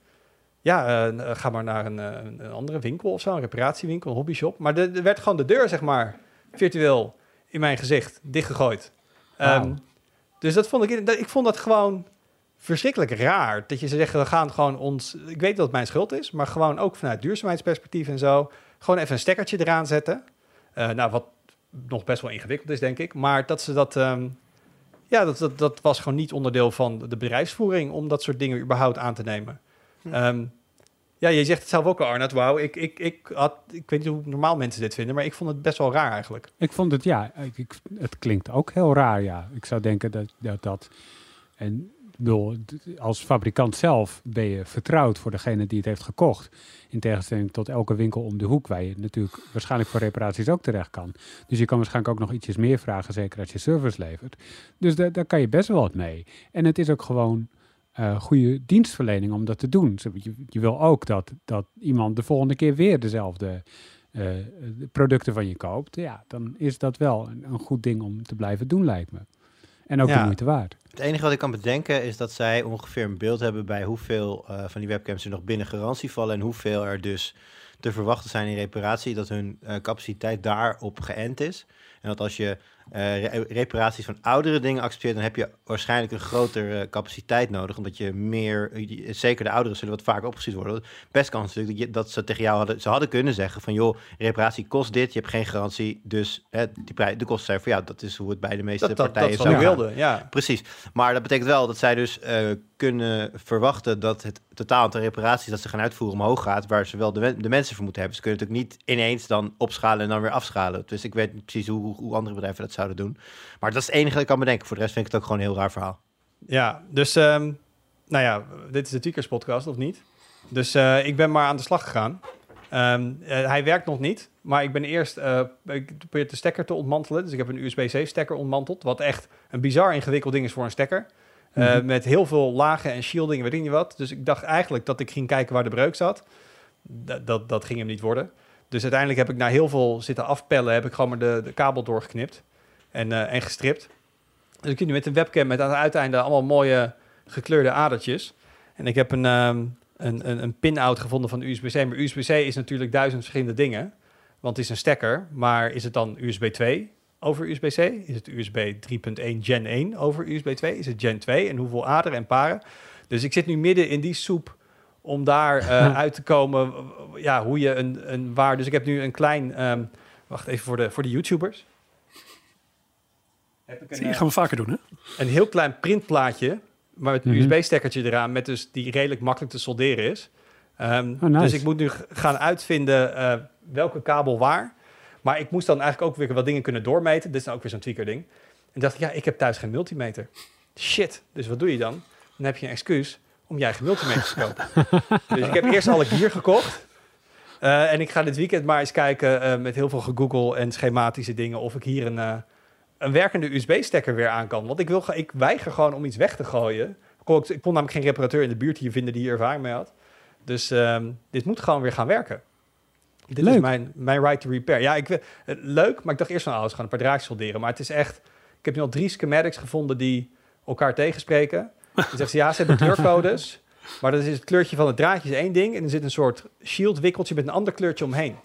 Ja, uh, ga maar naar een, een, andere winkel of zo, een reparatiewinkel, een hobbyshop. Maar er werd gewoon de deur, zeg maar, virtueel in mijn gezicht dichtgegooid. Wow. Um, dus dat vond ik, ik vond dat gewoon verschrikkelijk raar. Dat je ze zegt, we gaan gewoon ons, ik weet dat het mijn schuld is, maar gewoon ook vanuit duurzaamheidsperspectief en zo, gewoon even een stekkertje eraan zetten. Uh, nou, wat nog best wel ingewikkeld is, denk ik. Maar dat ze dat. Um, ja, dat, dat, dat was gewoon niet onderdeel van de bedrijfsvoering om dat soort dingen überhaupt aan te nemen. Hm. Um, ja, je zegt het zelf ook al, Arnold. Wauw, ik, ik, ik, had, ik weet niet hoe normaal mensen dit vinden, maar ik vond het best wel raar eigenlijk. Ik vond het, ja, ik, het klinkt ook heel raar, ja. Ik zou denken dat dat. dat en als fabrikant zelf ben je vertrouwd voor degene die het heeft gekocht. In tegenstelling tot elke winkel om de hoek, waar je natuurlijk waarschijnlijk voor reparaties ook terecht kan. Dus je kan waarschijnlijk ook nog ietsjes meer vragen, zeker als je service levert. Dus daar, kan je best wel wat mee. En het is ook gewoon uh, goede dienstverlening om dat te doen. Je, wil ook dat, dat iemand de volgende keer weer dezelfde uh, producten van je koopt. Ja, dan is dat wel een, een goed ding om te blijven doen, lijkt me. En ook ja. de moeite waard. Het enige wat ik kan bedenken is dat zij ongeveer een beeld hebben bij hoeveel uh, van die webcams er nog binnen garantie vallen en hoeveel er dus te verwachten zijn in reparatie, dat hun uh, capaciteit daarop geënt is. En dat als je uh, reparaties van oudere dingen accepteert, dan heb je waarschijnlijk een grotere capaciteit nodig. Omdat je meer, zeker de ouderen zullen wat vaker opgestuurd worden. Best kans natuurlijk dat, je, dat ze tegen jou hadden, ze hadden kunnen zeggen van joh, reparatie kost dit, je hebt geen garantie, dus hè, die de kosten zijn voor jou. Dat is hoe het bij de meeste dat, partijen dat zou wilden, ja. Precies. Maar dat betekent wel dat zij dus uh, kunnen verwachten dat het totaal aantal reparaties dat ze gaan uitvoeren omhoog gaat, waar ze wel de, de mensen voor moeten hebben. Ze kunnen natuurlijk niet ineens dan opschalen en dan weer afschalen. Dus ik weet niet precies hoe, hoe andere bedrijven dat zouden doen. Maar dat is het enige dat ik kan bedenken. Voor de rest vind ik het ook gewoon een heel raar verhaal. Ja, dus um, nou ja, dit is de Tweakers podcast, of niet? Dus uh, ik ben maar aan de slag gegaan. Um, uh, hij werkt nog niet, maar ik ben eerst uh, ik probeer de stekker te ontmantelen. Dus ik heb een USB-C stekker ontmanteld, wat echt een bizar ingewikkeld ding is voor een stekker. Mm -hmm. met heel veel lagen en shielding, weet ik niet wat. Dus ik dacht eigenlijk dat ik ging kijken waar de breuk zat. D dat, dat ging hem niet worden. Dus uiteindelijk heb ik na heel veel zitten afpellen, heb ik gewoon maar de, de kabel doorgeknipt en, uh, en gestript. Dus ik kun nu met een webcam met aan het uiteinde allemaal mooie gekleurde adertjes. En ik heb een, um, een, een, een pin-out gevonden van USB-C. Maar USB-C is natuurlijk duizend verschillende dingen. Want het is een stekker, maar is het dan USB 2 over USB-C? Is het USB 3.1 Gen 1 over USB 2? Is het Gen 2? En hoeveel aderen en paren? Dus ik zit nu midden in die soep om daar uh, uit te komen. Ja, hoe je een, een waar. Dus ik heb nu een klein. Um, wacht even voor de, voor de YouTubers. Heb ik een, Die gaan we vaker doen, hè? Een heel klein printplaatje. Maar met een mm -hmm. USB-stekkertje eraan. Met dus die redelijk makkelijk te solderen is. Um, oh, nice. Dus ik moet nu gaan uitvinden uh, welke kabel waar. Maar ik moest dan eigenlijk ook weer wat dingen kunnen doormeten. Dit is dan ook weer zo'n tweaker ding. En dacht ik, ja, ik heb thuis geen multimeter. Shit, dus wat doe je dan? Dan heb je een excuus om je eigen multimeter te kopen. dus ik heb eerst alle gear gekocht. Uh, en ik ga dit weekend maar eens kijken uh, met heel veel gegoogle en schematische dingen of ik hier een, uh, een werkende USB-stekker weer aan kan. Want ik, wil, ik weiger gewoon om iets weg te gooien. Ik kon, ik kon namelijk geen reparateur in de buurt hier vinden die hier ervaring mee had. Dus um, dit moet gewoon weer gaan werken. Dit leuk. is mijn, mijn right to repair. Ja, ik, leuk, maar ik dacht eerst van, oh, we gaan een paar draadjes solderen. Maar het is echt, ik heb nu al drie schematics gevonden die elkaar tegenspreken. Dan zegt ze, ja, ze hebben kleurcodes. Maar dat is het kleurtje van het draadje is één ding. En er zit een soort shield wikkeltje met een ander kleurtje omheen.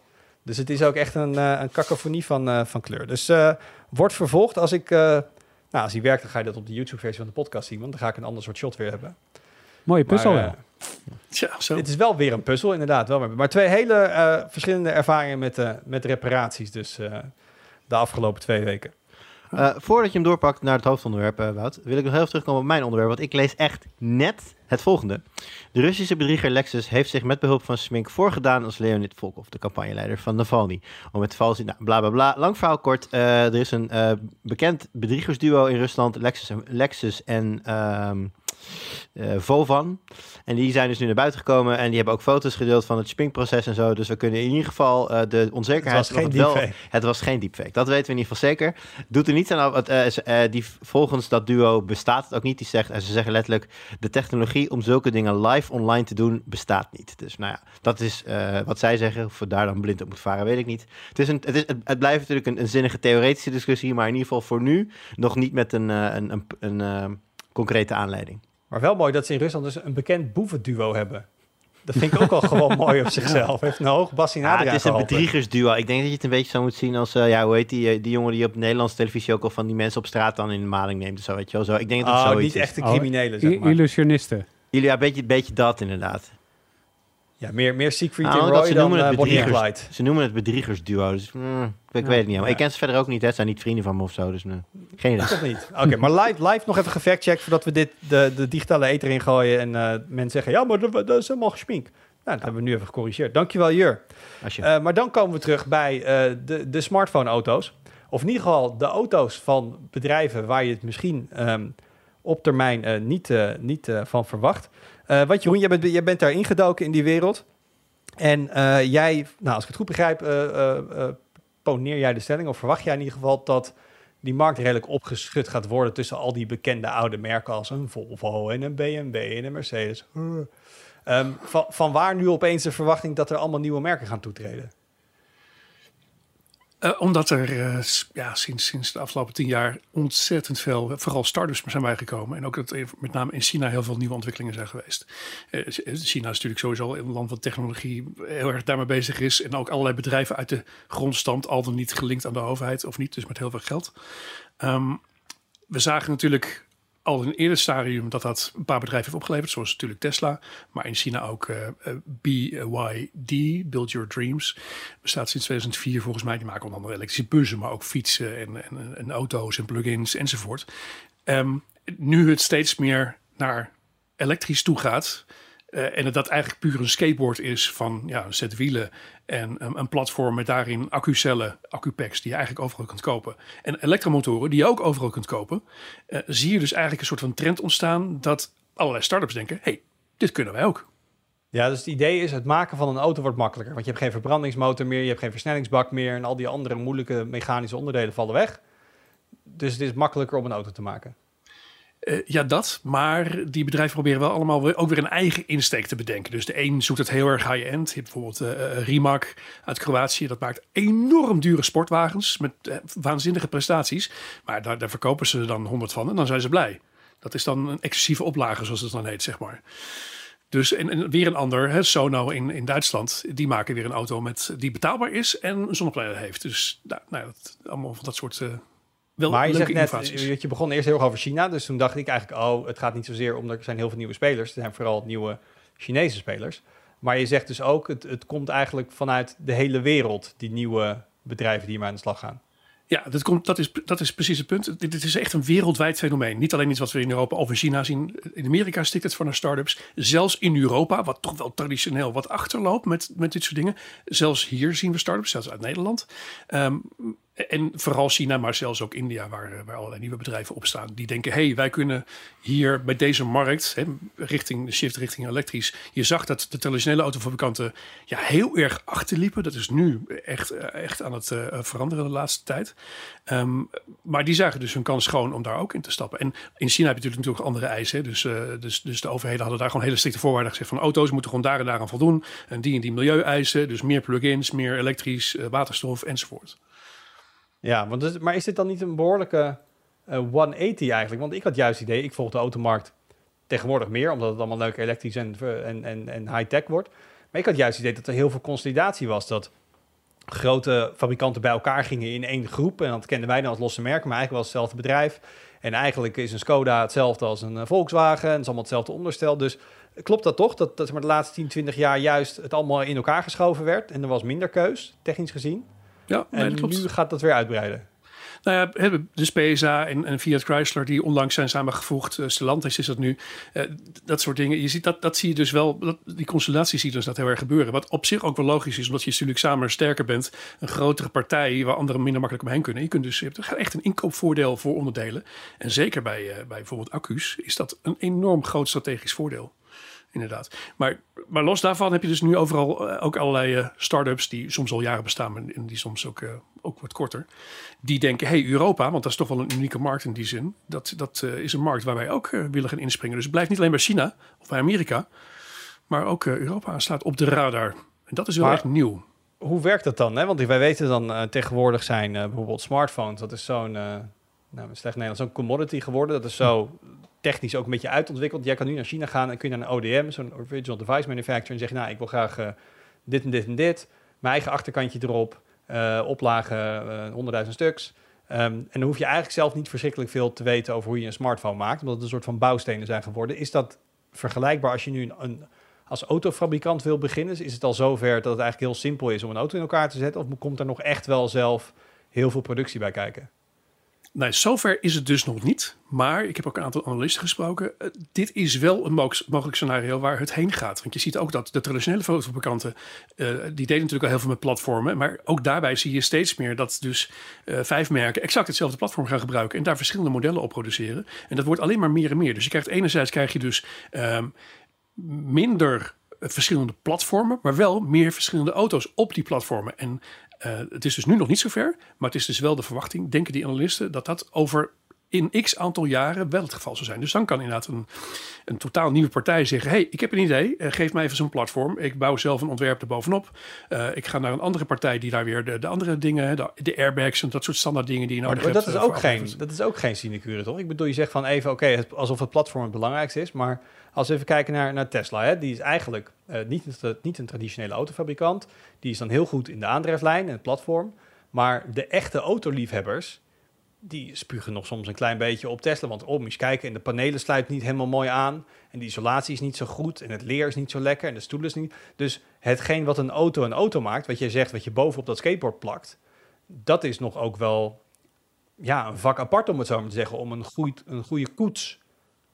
Dus het is ook echt een, uh, een cacophonie van, uh, van kleur. Dus uh, wordt vervolgd. Als ik, nou, als die werkt, dan ga je dat op de YouTube-versie van de podcast zien. Want dan ga ik een ander soort shot weer hebben. Mooie puzzel, maar, Tja, zo. Het is wel weer een puzzel, inderdaad. Wel, maar twee hele verschillende ervaringen met, met reparaties. Dus de afgelopen twee weken. Uh, voordat je hem doorpakt naar het hoofdonderwerp, uh, Wout, wil ik nog heel even terugkomen op mijn onderwerp. Want ik lees echt net het volgende. De Russische bedrieger Lexus heeft zich met behulp van Smink voorgedaan als Leonid Volkov, de campagneleider van Navalny. Om het vals, nou, bla bla bla. Lang verhaal kort. Uh, er is een bekend bedriegersduo in Rusland, Lexus, Lexus en uh, Vovan. En die zijn dus nu naar buiten gekomen en die hebben ook foto's gedeeld van het spinkproces en zo. Dus we kunnen in ieder geval uh, de onzekerheid... Het was geen het wel, Het was geen deepfake. Dat weten we in ieder geval zeker. Doet er niets aan. Uh, die, volgens dat duo bestaat het ook niet. Die zegt, en ze zeggen letterlijk, de technologie om zulke dingen live online te doen bestaat niet. Dus nou ja, dat is wat zij zeggen. Of we daar dan blind op moet varen, weet ik niet. Het, is een, het, is, het, blijft natuurlijk een, een, zinnige theoretische discussie, maar in ieder geval voor nu nog niet met een, een, een, een concrete aanleiding. Maar wel mooi dat ze in Rusland dus een bekend boevenduo hebben. Dat vind ik ook al gewoon mooi op zichzelf. Heeft een hoog ja, Het is een bedriegersduo. Ik denk dat je het een beetje zo moet zien als, uh, ja, hoe heet die, uh, die jongen die op Nederlandse televisie ook al van die mensen op straat dan in de maling neemt. Zo, weet je wel. Zo, ik denk dat het oh, zoiets niet echte criminelen, zeg maar. Illusionisten. Ja, een beetje, beetje dat inderdaad. Ja, meer, meer Siegfried nou, en Roy ze dan noemen het Ze noemen het bedriegersduo, dus mm, ik, weet het niet. Maar ik ken ze verder ook niet, hè. zijn niet vrienden van me of zo, dus nee. geen idee. Toch niet. Oké, maar live, live nog even gefactcheckt voordat we dit de, de digitale eter ingooien en uh, mensen zeggen, ja, maar dat, dat is helemaal gespink. Nou, dat hebben we nu even gecorrigeerd. Dankjewel, Jur. Uh, maar dan komen we terug bij uh, de, de smartphone-auto's. Of in ieder geval de auto's van bedrijven waar je het misschien um, op termijn uh, niet, niet van verwacht. Uh, wat Jeroen, jij bent, jij bent daar ingedoken in die wereld. En uh, jij, nou, als ik het goed begrijp, uh, poneer jij de stelling, of verwacht jij in ieder geval dat die markt redelijk opgeschud gaat worden tussen al die bekende oude merken als een Volvo en een BMW en een Mercedes. Van, van waar nu opeens de verwachting dat er allemaal nieuwe merken gaan toetreden? Uh, omdat er uh, ja, sinds, sinds de afgelopen tien jaar ontzettend veel, vooral startups zijn bijgekomen. En ook dat er met name in China heel veel nieuwe ontwikkelingen zijn geweest. Uh, China is natuurlijk sowieso een land wat technologie heel erg daarmee bezig is. En ook allerlei bedrijven uit de grond stamt, al dan niet gelinkt aan de overheid of niet, dus met heel veel geld. Um, we zagen natuurlijk al in een eerder stadium dat dat een paar bedrijven heeft opgeleverd, zoals natuurlijk Tesla, maar in China ook uh, uh, BYD, Build Your Dreams, bestaat sinds 2004 volgens mij. Die maken onder andere elektrische bussen, maar ook fietsen en, en, en auto's en plugins enzovoort. Um, nu het steeds meer naar elektrisch toe gaat, uh, en dat eigenlijk puur een skateboard is van ja, een set wielen en um, een platform met daarin accucellen, accupacks die je eigenlijk overal kunt kopen. En elektromotoren die je ook overal kunt kopen. Uh, zie je dus eigenlijk een soort van trend ontstaan dat allerlei startups denken, hey, dit kunnen wij ook. Ja, dus het idee is het maken van een auto wordt makkelijker. Want je hebt geen verbrandingsmotor meer, je hebt geen versnellingsbak meer en al die andere moeilijke mechanische onderdelen vallen weg. Dus het is makkelijker om een auto te maken. Uh, ja, dat. Maar die bedrijven proberen wel allemaal ook weer een eigen insteek te bedenken. Dus de een zoekt het heel erg high-end. Je hebt bijvoorbeeld uh, Rimac uit Kroatië. Dat maakt enorm dure sportwagens met waanzinnige prestaties. Maar daar, daar verkopen ze dan honderd van en dan zijn ze blij. Dat is dan een exclusieve oplage, zoals het dan heet, zeg maar. Dus en, weer een ander, hè, Sono in, in Duitsland, die maken weer een auto met, die betaalbaar is en zonnepanelen heeft. Dus nou, nou, dat, allemaal van dat soort maar je zegt net, je begon eerst heel erg over China. Dus toen dacht ik eigenlijk, oh, het gaat niet zozeer om, er zijn heel veel nieuwe spelers. Er zijn vooral nieuwe Chinese spelers. Maar je zegt dus ook, het, het komt eigenlijk vanuit de hele wereld, die nieuwe bedrijven die maar aan de slag gaan. Ja, dat, komt, dat, is, dat is precies het punt. Dit, dit is echt een wereldwijd fenomeen. Niet alleen iets wat we in Europa of in China zien. In Amerika stikt het voor naar start-ups. Zelfs in Europa, wat toch wel traditioneel wat achterloopt met, met dit soort dingen. Zelfs hier zien we start-ups, zelfs uit Nederland. Ehm, en vooral China, maar zelfs ook India, waar, eh, waar allerlei nieuwe bedrijven op staan. Die denken, hé, hey, wij kunnen hier bij deze markt, hè, richting de shift richting elektrisch. Je zag dat de traditionele autofabrikanten ja, heel erg achterliepen. Dat is nu echt, eh, echt aan het uh, veranderen de laatste tijd. Um, maar die zagen dus hun kans schoon om daar ook in te stappen. En in China heb je natuurlijk, natuurlijk andere eisen. Hè. Dus, dus, dus de overheden hadden daar gewoon hele strikte voorwaarden gezegd van auto's moeten gewoon daar en daar voldoen. En die en die milieueisen, dus meer plug-ins, meer elektrisch, waterstof enzovoort. Ja, want dus, maar is dit dan niet een behoorlijke uh, 180 eigenlijk? Want ik had juist het idee, ik volg de automarkt tegenwoordig meer, omdat het allemaal leuk elektrisch en, en, en, en high-tech wordt. Maar ik had juist het idee dat er heel veel consolidatie was. Dat grote fabrikanten bij elkaar gingen in één groep. En dat kenden wij dan als losse merken, maar eigenlijk was hetzelfde bedrijf. En eigenlijk is een Skoda hetzelfde als een Volkswagen. En het is allemaal hetzelfde onderstel. Dus klopt dat toch? Dat, dat de laatste 10, 20 jaar juist het allemaal in elkaar geschoven werd. En er was minder keus, technisch gezien. Ja, nee, en nu gaat dat weer uitbreiden. Nou ja, de Spesa en, en Fiat Chrysler die onlangs zijn samengevoegd. Uh, Stellantis is dat nu. Uh, dat soort dingen. Je ziet dat, dat zie je dus wel. Dat, die constellatie zie je dus dat heel erg gebeuren. Wat op zich ook wel logisch is, omdat je natuurlijk samen sterker bent. Een grotere partij waar anderen minder makkelijk omheen kunnen. Je kunt dus je hebt echt een inkoopvoordeel voor onderdelen. En zeker bij, uh, bij bijvoorbeeld accu's is dat een enorm groot strategisch voordeel inderdaad. Maar, maar los daarvan heb je dus nu overal uh, ook allerlei uh, start-ups die soms al jaren bestaan en die soms ook, uh, ook wat korter. Die denken, hey Europa, want dat is toch wel een unieke markt in die zin. Dat, dat is een markt waar wij ook willen gaan inspringen. Dus het blijft niet alleen bij China of bij Amerika, maar ook Europa staat op de radar. En dat is wel maar, echt nieuw. Hoe werkt dat dan? Hè? Want wij weten dan tegenwoordig zijn bijvoorbeeld smartphones, dat is zo'n... nou, slecht Nederlands, zo'n commodity geworden. Dat is zo technisch ook een beetje uitontwikkeld. Jij kan nu naar China gaan en kun je naar een ODM, zo'n Original Device Manufacturer, en zeggen, nou, ik wil graag uh, dit en dit en dit. Mijn eigen achterkantje erop, uh, oplagen uh, 100.000 stuks. Um, en dan hoef je eigenlijk zelf niet verschrikkelijk veel te weten over hoe je een smartphone maakt, omdat het een soort van bouwstenen zijn geworden. Is dat vergelijkbaar als je nu een, een als autofabrikant wil beginnen? Is het al zover dat het eigenlijk heel simpel is om een auto in elkaar te zetten? Of komt er nog echt wel zelf heel veel productie bij kijken? Nou, zover is het dus nog niet. Maar ik heb ook een aantal analisten gesproken. Uh, dit is wel een mogelijk scenario waar het heen gaat. Want je ziet ook dat de traditionele fotofabrikanten... Uh, die deden natuurlijk al heel veel met platformen. Maar ook daarbij zie je steeds meer dat dus uh, vijf merken... exact hetzelfde platform gaan gebruiken... en daar verschillende modellen op produceren. En dat wordt alleen maar meer en meer. Dus je krijgt enerzijds krijg je dus um, minder verschillende platformen... maar wel meer verschillende auto's op die platformen. En uh, het is dus nu nog niet zover, maar het is dus wel de verwachting, denken die analisten, dat dat over in x aantal jaren wel het geval zou zijn. Dus dan kan inderdaad een, een totaal nieuwe partij zeggen: hey, ik heb een idee, uh, geef mij even zo'n platform. Ik bouw zelf een ontwerp erbovenop. Uh, ik ga naar een andere partij die daar weer de, de andere dingen, de, de, airbags en dat soort standaard dingen die je nodig maar hebt. Dat is, ook geen, dat is ook geen sinecure, toch? Ik bedoel, je zegt van even, oké, okay, alsof het platform het belangrijkste is, maar als we even kijken naar, naar Tesla, hè, die is eigenlijk uh, niet, niet een traditionele autofabrikant. Die is dan heel goed in de aandrijflijn en het platform. Maar de echte autoliefhebbers, die spugen nog soms een klein beetje op Tesla. Want oh, moet je kijken, en de panelen sluiten niet helemaal mooi aan. En de isolatie is niet zo goed. En het leer is niet zo lekker. En de stoel is niet. Dus hetgeen wat een auto een auto maakt, wat je zegt, wat je bovenop dat skateboard plakt, dat is nog ook wel ja, een vak apart, om het zo maar te zeggen, om een, een goede koets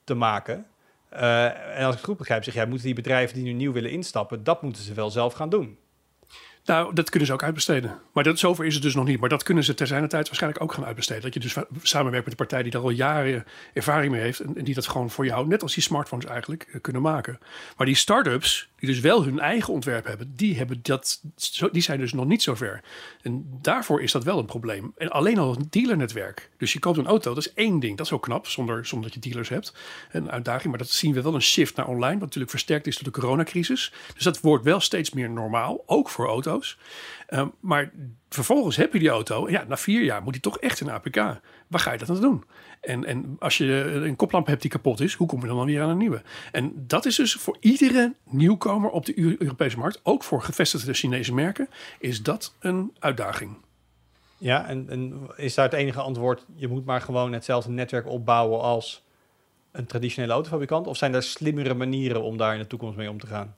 te maken. Uh, en als ik het goed begrijp, zeg jij, moeten die bedrijven die nu nieuw willen instappen, dat moeten ze wel zelf gaan doen. Nou, dat kunnen ze ook uitbesteden. Maar dat, zover is het dus nog niet. Maar dat kunnen ze ter zijn tijd waarschijnlijk ook gaan uitbesteden. Dat je dus samenwerkt met een partij die daar al jaren ervaring mee heeft. En, en die dat gewoon voor jou, net als die smartphones eigenlijk, uh, kunnen maken. Maar die start-ups, die dus wel hun eigen ontwerp hebben, die, hebben dat, die zijn dus nog niet zo ver. En daarvoor is dat wel een probleem. En alleen al een dealernetwerk. Dus je koopt een auto, dat is één ding. Dat is ook knap, zonder, zonder dat je dealers hebt. Een uitdaging. Maar dat zien we wel een shift naar online, wat natuurlijk versterkt is door de coronacrisis. Dus dat wordt wel steeds meer normaal, ook voor auto's. Um, maar vervolgens heb je die auto. Ja, na vier jaar moet die toch echt een APK. Waar ga je dat aan doen? En, en als je een koplamp hebt die kapot is, hoe kom je dan, weer aan een nieuwe? En dat is dus voor iedere nieuwkomer op de Europese markt, ook voor gevestigde Chinese merken, is dat een uitdaging. Ja, en, en is daar het enige antwoord, je moet maar gewoon hetzelfde netwerk opbouwen als een traditionele autofabrikant? Of zijn er slimmere manieren om daar in de toekomst mee om te gaan?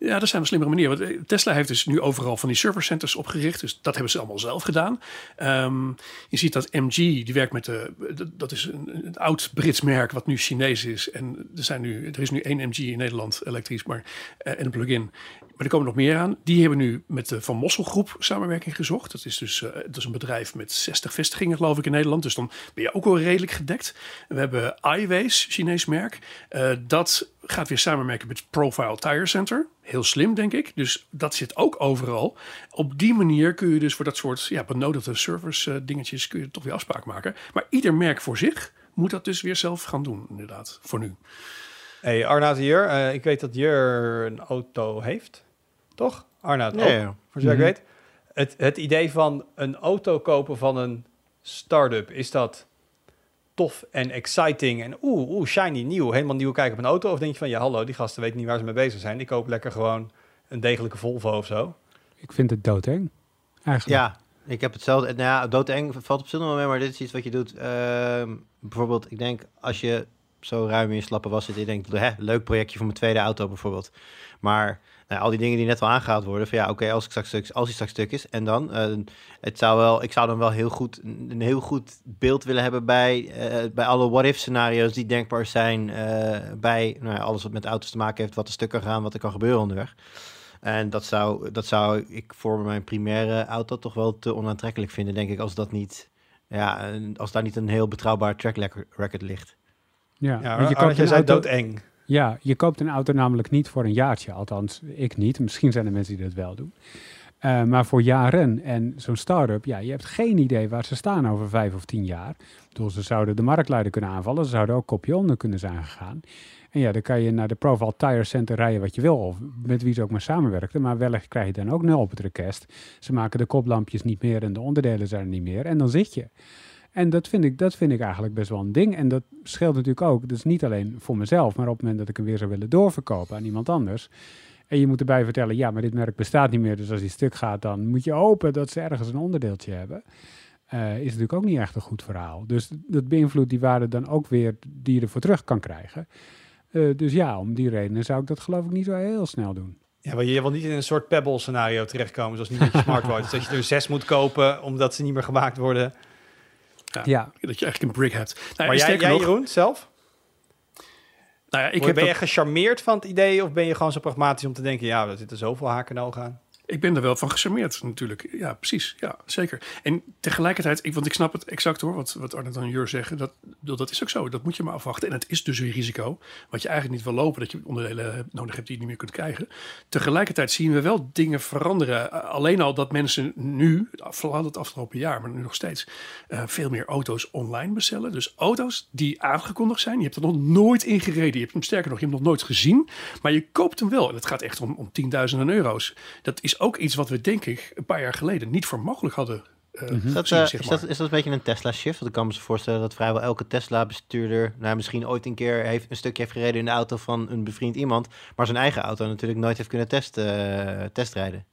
Ja, er zijn wel slimmere manieren. Want eh, Tesla heeft dus nu overal van die servercenters opgericht. Dus dat hebben ze allemaal zelf gedaan. Ehm, je ziet dat MG, die werkt met de... Dat is een, een oud Brits merk wat nu Chinees is. En er, zijn nu, er is nu één MG in Nederland, elektrisch, maar, eh, en een plug-in. Maar er komen nog meer aan. Die hebben nu met de Van Mossel Groep samenwerking gezocht. Dat is dus eh, dat is een bedrijf met 60 vestigingen, geloof ik, in Nederland. Dus dan ben je ook wel redelijk gedekt. We hebben iWays, Chinees merk. Dat gaat weer samenwerken met Profile Tire Center. Heel slim, denk ik. Dus dat zit ook overal. Op die manier kun je dus voor dat soort ja, benodigde service eh, dingetjes... kun je toch weer afspraak maken. Maar ieder merk voor zich moet dat dus weer zelf gaan doen, inderdaad, voor nu. Hey, Arnaud hier. Eh, ik weet dat Jur een auto heeft. Toch? Arnaud Ja, ook, ja. voor zover Mhm. ik weet. Het, het idee van een auto kopen van een start-up, is dat tof en exciting en oeh, oeh, shiny, nieuw, helemaal nieuw kijken op een auto? Of denk je van, ja hallo, die gasten weten niet waar ze mee bezig zijn. Ik koop lekker gewoon een degelijke Volvo of zo. Ik vind het doodeng. Eigenlijk. Ja, ik heb hetzelfde. Nou ja, doodeng valt op zich nog wel mee, maar dit is iets wat je doet. Ehm, bijvoorbeeld, ik denk als je zo ruim in je slappe was zit, je denkt, hè, leuk projectje voor mijn tweede auto bijvoorbeeld. Maar nou, al die dingen die net al aangehaald worden, van ja, oké, als ik straks stuk, als hij straks stuk is, en dan, eh, het zou wel, ik zou dan wel heel goed, een heel goed beeld willen hebben bij, eh, bij alle what-if scenario's die denkbaar zijn, eh, bij nou ja, alles wat met auto's te maken heeft, wat er stuk kan gaan, wat er kan gebeuren onderweg. En dat zou, dat zou ik voor mijn primaire auto toch wel te onaantrekkelijk vinden, denk ik, als dat niet, ja, als daar niet een heel betrouwbaar track record- record ligt. Ja, Ja, want je een zei auto- doodeng. Ja, je koopt een auto namelijk niet voor een jaartje. Althans, ik niet. Misschien zijn er mensen die dat wel doen. Eh, maar voor jaren. En zo'n start-up, ja, je hebt geen idee waar ze staan over vijf of tien jaar. Bedoel, ze zouden de marktleider kunnen aanvallen. Ze zouden ook kopje onder kunnen zijn gegaan. En ja, dan kan je naar de Profile Tire Center rijden wat je wil. Of met wie ze ook maar samenwerkten. Maar wellicht krijg je dan ook nul op het request. Ze maken de koplampjes niet meer en de onderdelen zijn er niet meer. En dan zit je. En dat vind, ik, dat vind ik eigenlijk best wel een ding. En dat scheelt natuurlijk ook. Dus niet alleen voor mezelf, maar op het moment dat ik hem weer zou willen doorverkopen aan iemand anders. En je moet erbij vertellen, ja, maar dit merk bestaat niet meer. Dus als die stuk gaat, dan moet je hopen dat ze ergens een onderdeeltje hebben. Eh, is natuurlijk ook niet echt een goed verhaal. Dus dat beïnvloedt die waarde dan ook weer die je ervoor terug kan krijgen. Eh, dus ja, om die redenen zou ik dat geloof ik niet zo heel snel doen. Ja, maar je wil niet in een soort Pebble scenario terechtkomen, zoals niet met je smartwatch. dat je er zes moet kopen, omdat ze niet meer gemaakt worden. Ja, Dat je eigenlijk een brick hebt. Nou, maar jij, jij nog, Jeroen, zelf? nou ja, ik, ben heb je dat- gecharmeerd van het idee of ben je gewoon zo pragmatisch om te denken, ja, er zitten zoveel haken en ogen aan? Ik ben er wel van gecharmeerd natuurlijk. Ja, precies. Ja, zeker. En tegelijkertijd, ik, want ik snap het exact hoor, wat, wat Arnett en Jur zeggen. Dat, dat is ook zo. Dat moet je maar afwachten. En het is dus een risico. Wat je eigenlijk niet wil lopen, dat je onderdelen nodig hebt die je niet meer kunt krijgen. Tegelijkertijd zien we wel dingen veranderen. Alleen al dat mensen nu, vooral het afgelopen jaar, maar nu nog steeds, uh, veel meer auto's online bestellen. Dus auto's die aangekondigd zijn. Je hebt er nog nooit in gereden. Je hebt hem sterker nog, je hebt hem nog nooit gezien. Maar je koopt hem wel. En het gaat echt om, om tienduizenden euro's. Dat is ook iets wat we denk ik een paar jaar geleden niet voor mogelijk hadden uh, Is dat, gezien, eh, is, dat, is dat een beetje een Tesla-shift? Want ik kan me zo voorstellen dat vrijwel elke Tesla-bestuurder... Nou, misschien ooit een keer heeft, een stukje heeft gereden in de auto van een bevriend iemand... maar zijn eigen auto natuurlijk nooit heeft kunnen test, eh, testrijden.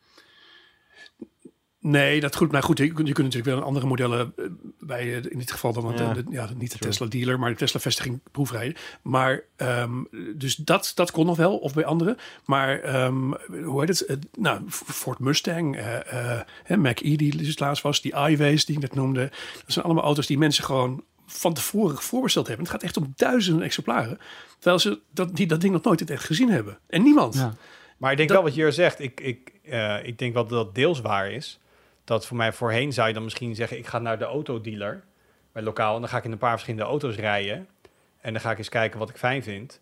Nee, dat goed. Maar goed, je, kunt- je kunt natuurlijk wel andere modellen eh, bij eh, in dit geval dan Ja. de, de- ja, niet de. Tesla dealer, maar de Tesla vestiging proefrijden. Maar dus dus dat, dat kon nog wel, of bij anderen. Maar ehm, hoe heet het? Eh, nou, Ford Mustang, eh eh, hè, Mac-E die dus laatst was, die iWays die ik net noemde. Dat zijn allemaal auto's die mensen gewoon van tevoren voorbesteld hebben. Het gaat echt om duizenden exemplaren. Terwijl ze dat, die dat ding nog nooit echt gezien hebben. En niemand. ja. Maar ik denk Dat- wel wat Jur zegt. Ik, ik, eh, ik denk wel dat dat deels waar is. Dat voor mij voorheen zou je dan misschien zeggen... ik ga naar de autodealer bij lokaal... en dan ga ik in een paar verschillende auto's rijden. En dan ga ik eens kijken wat ik fijn vind.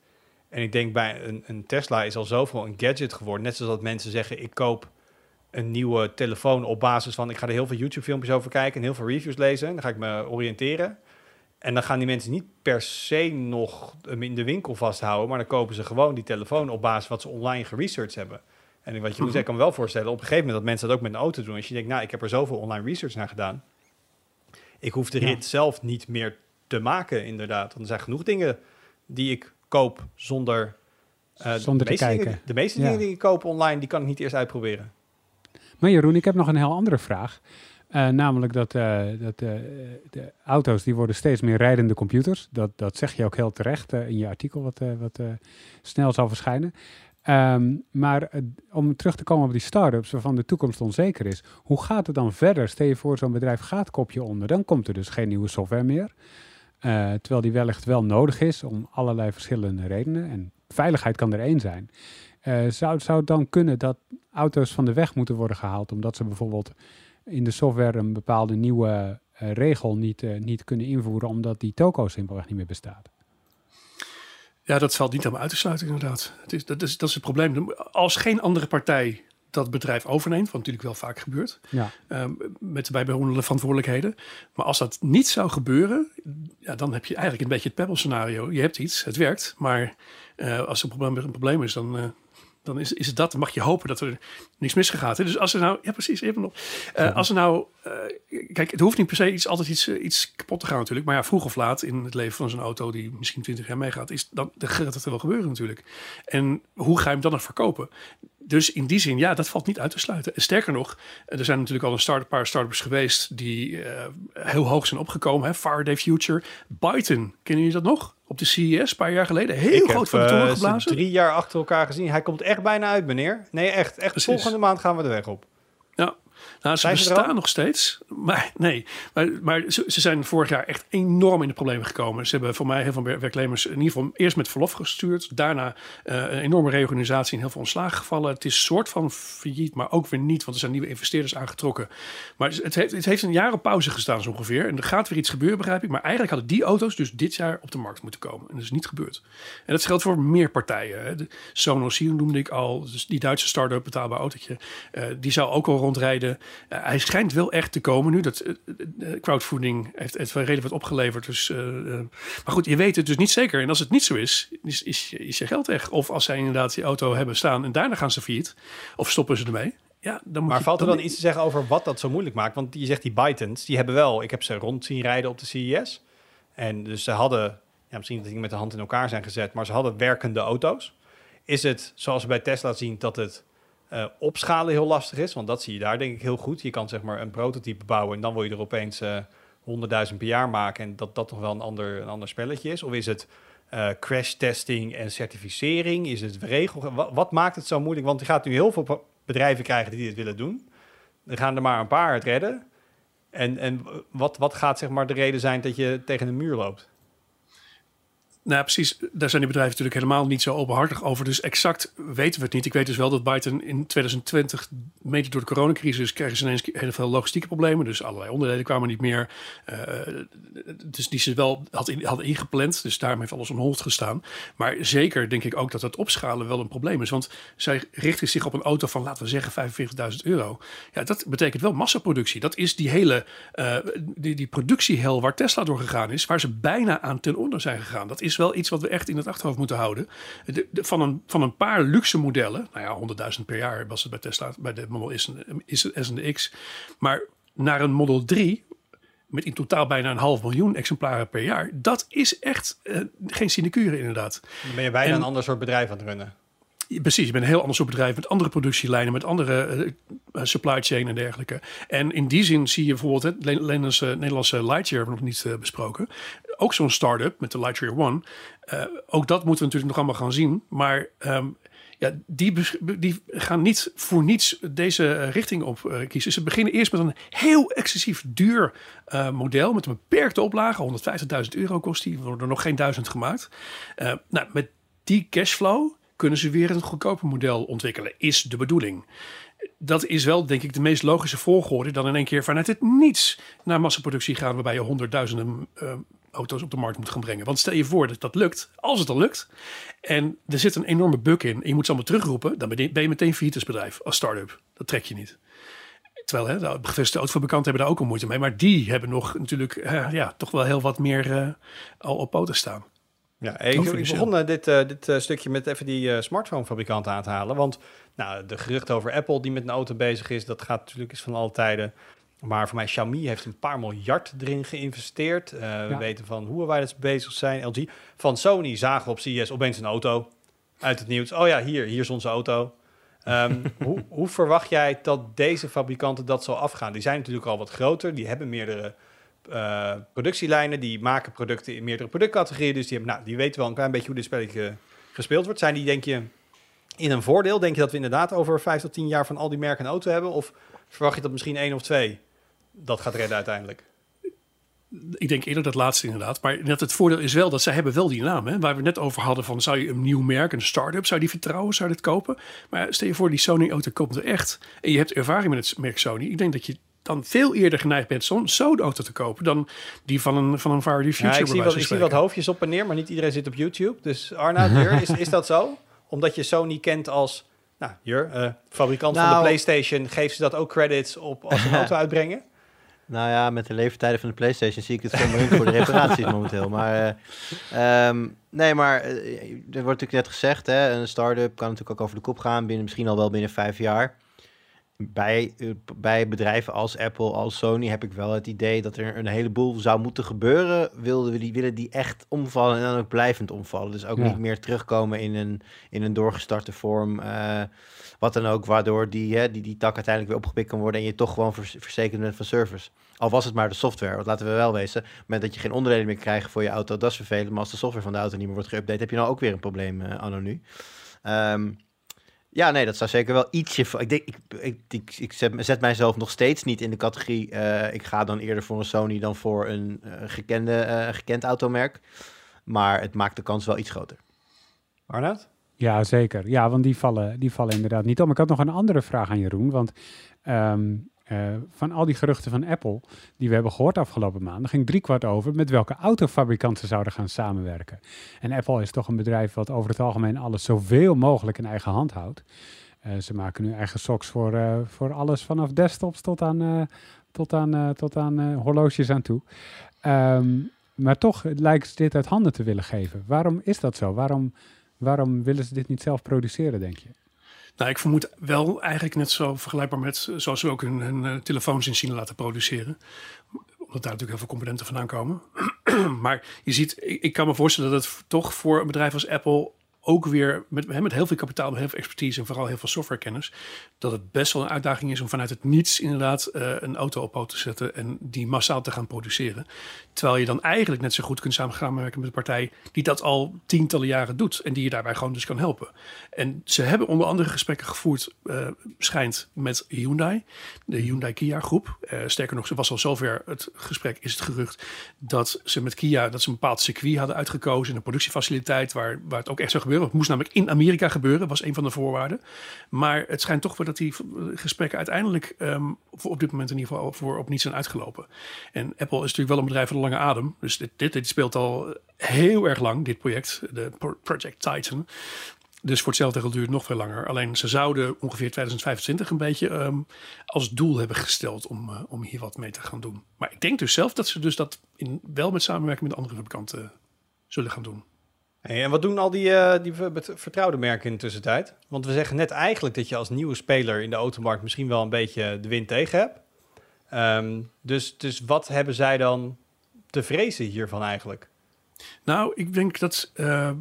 En ik denk bij een, een Tesla is al zoveel een gadget geworden. Net zoals dat mensen zeggen... ik koop een nieuwe telefoon op basis van... ik ga er heel veel YouTube-filmpjes over kijken... en heel veel reviews lezen. En dan ga ik me oriënteren. En dan gaan die mensen niet per se nog in de winkel vasthouden... maar dan kopen ze gewoon die telefoon op basis van wat ze online geresearched hebben. En wat je moet zeggen, ik kan me wel voorstellen, op een gegeven moment dat mensen dat ook met een auto doen. Als je denkt, nou, ik heb er zoveel online research naar gedaan. Ik hoef de Ja. rit zelf niet meer te maken, inderdaad. Want er zijn genoeg dingen die ik koop zonder... eh, Zonder de te kijken. Dingen, de meeste Ja. dingen die ik koop online, die kan ik niet eerst uitproberen. Maar Jeroen, ik heb nog een heel andere vraag. Eh, namelijk dat, eh, dat de auto's die worden steeds meer rijdende computers. Dat, dat zeg je ook heel terecht in je artikel wat, wat snel zal verschijnen. Ehm, maar om terug te komen op die start-ups waarvan de toekomst onzeker is. Hoe gaat het dan verder? Stel je voor, zo'n bedrijf gaat kopje onder. Dan komt er dus geen nieuwe software meer. Eh, terwijl die wellicht wel nodig is om allerlei verschillende redenen. En veiligheid kan er één zijn. Eh, zou, zou het dan kunnen dat auto's van de weg moeten worden gehaald omdat ze bijvoorbeeld in de software een bepaalde nieuwe eh, regel niet, niet kunnen invoeren omdat die toko simpelweg niet meer bestaat? Ja, dat valt niet helemaal uit te sluiten inderdaad. Het is, dat, is, dat is het probleem. Als geen andere partij dat bedrijf overneemt, wat natuurlijk wel vaak gebeurt, Ja. ehm, met de bijbehorende verantwoordelijkheden. Maar als dat niet zou gebeuren, ja, dan heb je eigenlijk een beetje het Pebble scenario. Je hebt iets, het werkt, maar eh, als er een probleem, een probleem is, dan, eh, dan is, is het dat. Dan mag je hopen dat er niks misgegaan is. Dus als er nou, ja precies, even nog. Eh, Als er nou, eh, kijk, het hoeft niet per se iets, altijd iets, eh, iets kapot te gaan natuurlijk. Maar ja, vroeg of laat in het leven van zo'n auto die misschien 20 jaar meegaat, is dan, dan gaat het er wel gebeuren natuurlijk. En hoe ga je hem dan nog verkopen? Dus in die zin, ja, dat valt niet uit te sluiten. En sterker nog, er zijn natuurlijk al een start, paar startups geweest die eh, heel hoog zijn opgekomen. Hè? Faraday Future, Byton, kennen jullie dat nog? Op de CES, een paar jaar geleden. Heel ik groot van de toren eh, ze geblazen. drie jaar achter elkaar gezien. Hij komt echt bijna uit, meneer. Nee, echt. Echt Precies. volgende maand gaan we de weg op. Nou, ze Zijn bestaan nog steeds. Maar nee, maar, maar ze, ze zijn vorig jaar echt enorm in de problemen gekomen. Ze hebben voor mij heel veel wer- werknemers in ieder geval eerst met verlof gestuurd. Daarna eh, een enorme reorganisatie en heel veel ontslagen gevallen. Het is soort van failliet, maar ook weer niet, want er zijn nieuwe investeerders aangetrokken. Maar het heeft, het heeft een jaar op pauze gestaan zo ongeveer. En er gaat weer iets gebeuren, begrijp ik. Maar eigenlijk hadden die auto's dus dit jaar op de markt moeten komen. En dat is niet gebeurd. En dat geldt voor meer partijen. Hè. De Sonos hier noemde ik al. Dus die Duitse start-up, betaalbaar autootje. eh, die zou ook al rondrijden. Eh, hij schijnt wel echt te komen nu. Dat eh, eh, crowdfunding heeft, heeft wel redelijk wat opgeleverd. Dus, maar goed, je weet het dus niet zeker. En als het niet zo is, is, is, je- is je geld weg. Of als zij inderdaad die auto hebben staan en daarna gaan ze failliet. Of stoppen ze ermee. Ja, dan moet Maar valt er dan iets te zeggen over wat dat zo moeilijk maakt? Want je zegt die Bytons, die hebben wel... Ik heb ze rond zien rijden op de CES. En dus ze hadden... Ja, misschien dat die met de hand in elkaar zijn gezet, maar ze hadden werkende auto's. Is het, zoals we bij Tesla zien, dat het eh, opschalen heel lastig is? Want dat zie je daar denk ik heel goed. Je kan zeg maar een prototype bouwen en dan wil je er opeens eh 100.000 per jaar maken. En dat dat toch wel een ander, een ander spelletje is? Of is het eh, crash testing en certificering? Is het regel? Wat, maakt het zo moeilijk? Want je gaat nu heel veel bedrijven krijgen die dit willen doen. Er gaan er maar een paar het redden. En, en wat, wat gaat zeg maar de reden zijn dat je tegen een muur loopt? Nou, precies. Daar zijn die bedrijven natuurlijk helemaal niet zo openhartig over. Dus exact weten we het niet. Ik weet dus wel dat Byton in 2020, mede door de coronacrisis, kregen ze ineens heel veel logistieke problemen. Dus allerlei onderdelen kwamen niet meer. Eh, dus die ze wel had in- hadden ingepland. Dus daarom heeft alles hold gestaan. Maar zeker denk ik ook dat het opschalen wel een probleem is. Want zij richten zich op een auto van, laten we zeggen, 45.000 euro. Ja, dat betekent wel massaproductie. Dat is die hele eh, die, die productiehel waar Tesla door gegaan is, waar ze bijna aan ten onder zijn gegaan. Dat is wel iets wat we echt in het achterhoofd moeten houden. De, de- van, een, van een paar luxe modellen, nou ja, 100.000 per jaar was het bij Tesla, bij de Model S en, is S en de X. Maar naar een Model 3, met in totaal bijna een half miljoen exemplaren per jaar, dat is echt eh, geen sinecure inderdaad. Dan ben je bijna En- een ander soort bedrijf aan het runnen. Precies, je bent een heel ander soort bedrijf met andere productielijnen, met andere eh, eh, supply chain en dergelijke. En in die zin zie je bijvoorbeeld, het Nederlandse, Nederlandse Lightyear hebben we nog niet eh, besproken. Ook zo'n start-up met de Lightyear One. Eh, ook dat moeten we natuurlijk nog allemaal gaan zien. Maar ehm, ja, die, die gaan niet voor niets deze eh, richting op eh, kiezen. Ze beginnen eerst met een heel excessief duur eh, model met een beperkte oplage. 150.000 euro kost die, worden er nog geen duizend gemaakt. Eh, nou, met die cashflow kunnen ze weer een goedkoper model ontwikkelen, is de bedoeling. Dat is wel, denk ik, de meest logische volgorde dan in één keer vanuit het niets naar massaproductie gaan, waarbij je honderdduizenden eh, auto's op de markt moet gaan brengen. Want stel je voor dat dat lukt, als het al lukt, en er zit een enorme bug in, en je moet ze allemaal terugroepen, dan ben je meteen faillietesbedrijf als start-up. Dat trek je niet. Terwijl hè, de gevestigde autofabrikanten hebben daar ook al moeite mee, maar die hebben nog natuurlijk eh, ja, toch wel heel wat meer eh, al op poten staan. Ja, ik, ik begon eh, dit, eh, dit eh, stukje met even die eh smartphonefabrikant aan te halen. Want nou, de geruchten over Apple die met een auto bezig is, dat gaat natuurlijk eens van alle tijden. Maar voor mij, Xiaomi heeft een paar miljard erin geïnvesteerd. Eh, We weten van hoe wij dus bezig zijn. LG. Van Sony zagen we op CES opeens een auto uit het nieuws. Oh ja, hier, hier is onze auto. Ehm, hoe, hoe verwacht jij dat deze fabrikanten dat zal afgaan? Die zijn natuurlijk al wat groter. Die hebben meerdere eh, productielijnen. Die maken producten in meerdere productcategorieën. Dus die, hebben, nou, die weten wel een klein beetje hoe dit spelletje gespeeld wordt. Zijn die, denk je, in een voordeel? Denk je dat we inderdaad over vijf tot tien jaar van al die merken auto hebben? Of verwacht je dat misschien één of twee dat gaat redden uiteindelijk? Ik denk eerder dat laatste inderdaad. Maar net het voordeel is wel dat zij hebben wel die naam. Hè, waar we net over hadden van zou je een nieuw merk, een start-up, zou die vertrouwen, zou dit kopen? Maar stel je voor die Sony auto komt er echt en je hebt ervaring met het merk Sony. Ik denk dat je dan veel eerder geneigd bent zo'n zo'n auto te kopen dan die van een, van een Faraday Future. Ja, ik zie, wat, ik zie wat hoofdjes op en neer, maar niet iedereen zit op YouTube. Dus Arnaud, Jur, is, is dat zo? Omdat je Sony kent als nou, Jur, eh, fabrikant van de Nou- PlayStation, geeft ze dat ook credits op als ze een auto uitbrengen? Nou ja, met de leeftijden van de PlayStation zie ik het voor me voor de reparaties momenteel. Maar eh, ehm, nee, maar eh, er wordt natuurlijk net gezegd, hè, een start-up kan natuurlijk ook over de kop gaan, binnen, misschien al wel binnen vijf jaar. Bij, eh, bij bedrijven als Apple, als Sony heb ik wel het idee dat er een heleboel zou moeten gebeuren. Wilden we die, willen die echt omvallen en dan ook blijvend omvallen. Dus ook Ja. niet meer terugkomen in een, in een doorgestarte vorm. eh, wat dan ook, waardoor die, hè, die, die tak uiteindelijk weer opgepikt kan worden en je toch gewoon vers- verzekerd bent van service. Al was het maar de software, want laten we wel wezen, moment dat je geen onderdelen meer krijgt voor je auto, dat is vervelend. Maar als de software van de auto niet meer wordt geüpdate, heb je nou ook weer een probleem eh anno nu. Ehm, ja, nee, dat zou zeker wel ietsje... Ik, denk, ik, ik, ik, ik zet, zet mijzelf nog steeds niet in de categorie... eh, ik ga dan eerder voor een Sony dan voor een eh, gekende, eh, gekend automerk. Maar het maakt de kans wel iets groter. Arnoud? Ja, zeker. Ja, want die vallen, die vallen inderdaad niet om. Ik had nog een andere vraag aan Jeroen. Want ehm, eh, van al die geruchten van Apple die we hebben gehoord afgelopen maanden, ging driekwart over met welke autofabrikanten zouden gaan samenwerken. En Apple is toch een bedrijf wat over het algemeen alles zoveel mogelijk in eigen hand houdt. Eh, ze maken nu eigen socks voor, eh, voor alles vanaf desktops tot aan, tot aan, tot aan horloges aan toe. Ehm, maar toch lijkt ze dit uit handen te willen geven. Waarom is dat zo? Waarom, waarom willen ze dit niet zelf produceren, denk je? Nou, ik vermoed wel eigenlijk net zo vergelijkbaar met eh, zoals we ook hun, hun eh, telefoons in China laten produceren. Omdat daar natuurlijk heel veel componenten vandaan komen. maar je ziet, ik, ik kan me voorstellen dat het toch voor een bedrijf als Apple ook weer met, met heel veel kapitaal, met heel veel expertise en vooral heel veel softwarekennis, dat het best wel een uitdaging is om vanuit het niets inderdaad eh, een auto op poot te zetten en die massaal te gaan produceren. Terwijl je dan eigenlijk net zo goed kunt samen gaan werken met een partij die dat al tientallen jaren doet en die je daarbij gewoon dus kan helpen. En ze hebben onder andere gesprekken gevoerd, eh, schijnt, met Hyundai, de Hyundai Kia groep. Eh, sterker nog, ze was al zover het gesprek, is het gerucht, dat ze met Kia dat ze een bepaald circuit hadden uitgekozen, een productiefaciliteit waar, waar het ook echt zou gebeuren. Het moest namelijk in Amerika gebeuren, was een van de voorwaarden. Maar het schijnt toch wel dat die gesprekken uiteindelijk ehm, op dit moment in ieder geval voor op niets zijn uitgelopen. En Apple is natuurlijk wel een bedrijf van de lange adem. Dus dit, dit, dit speelt al heel erg lang, dit project, de Pro- Project Titan. Dus voor hetzelfde geld duurt het nog veel langer. Alleen ze zouden ongeveer 2025 een beetje ehm, als doel hebben gesteld om, eh, om hier wat mee te gaan doen. Maar ik denk dus zelf dat ze dus dat in, wel met samenwerking met andere fabrikanten eh, zullen gaan doen. En wat doen al die, eh, die vertrouwde merken in de tussentijd? Want we zeggen net eigenlijk dat je als nieuwe speler in de automarkt misschien wel een beetje de wind tegen hebt. Ehm, dus, dus wat hebben zij dan te vrezen hiervan eigenlijk? Nou, ik denk dat. eh,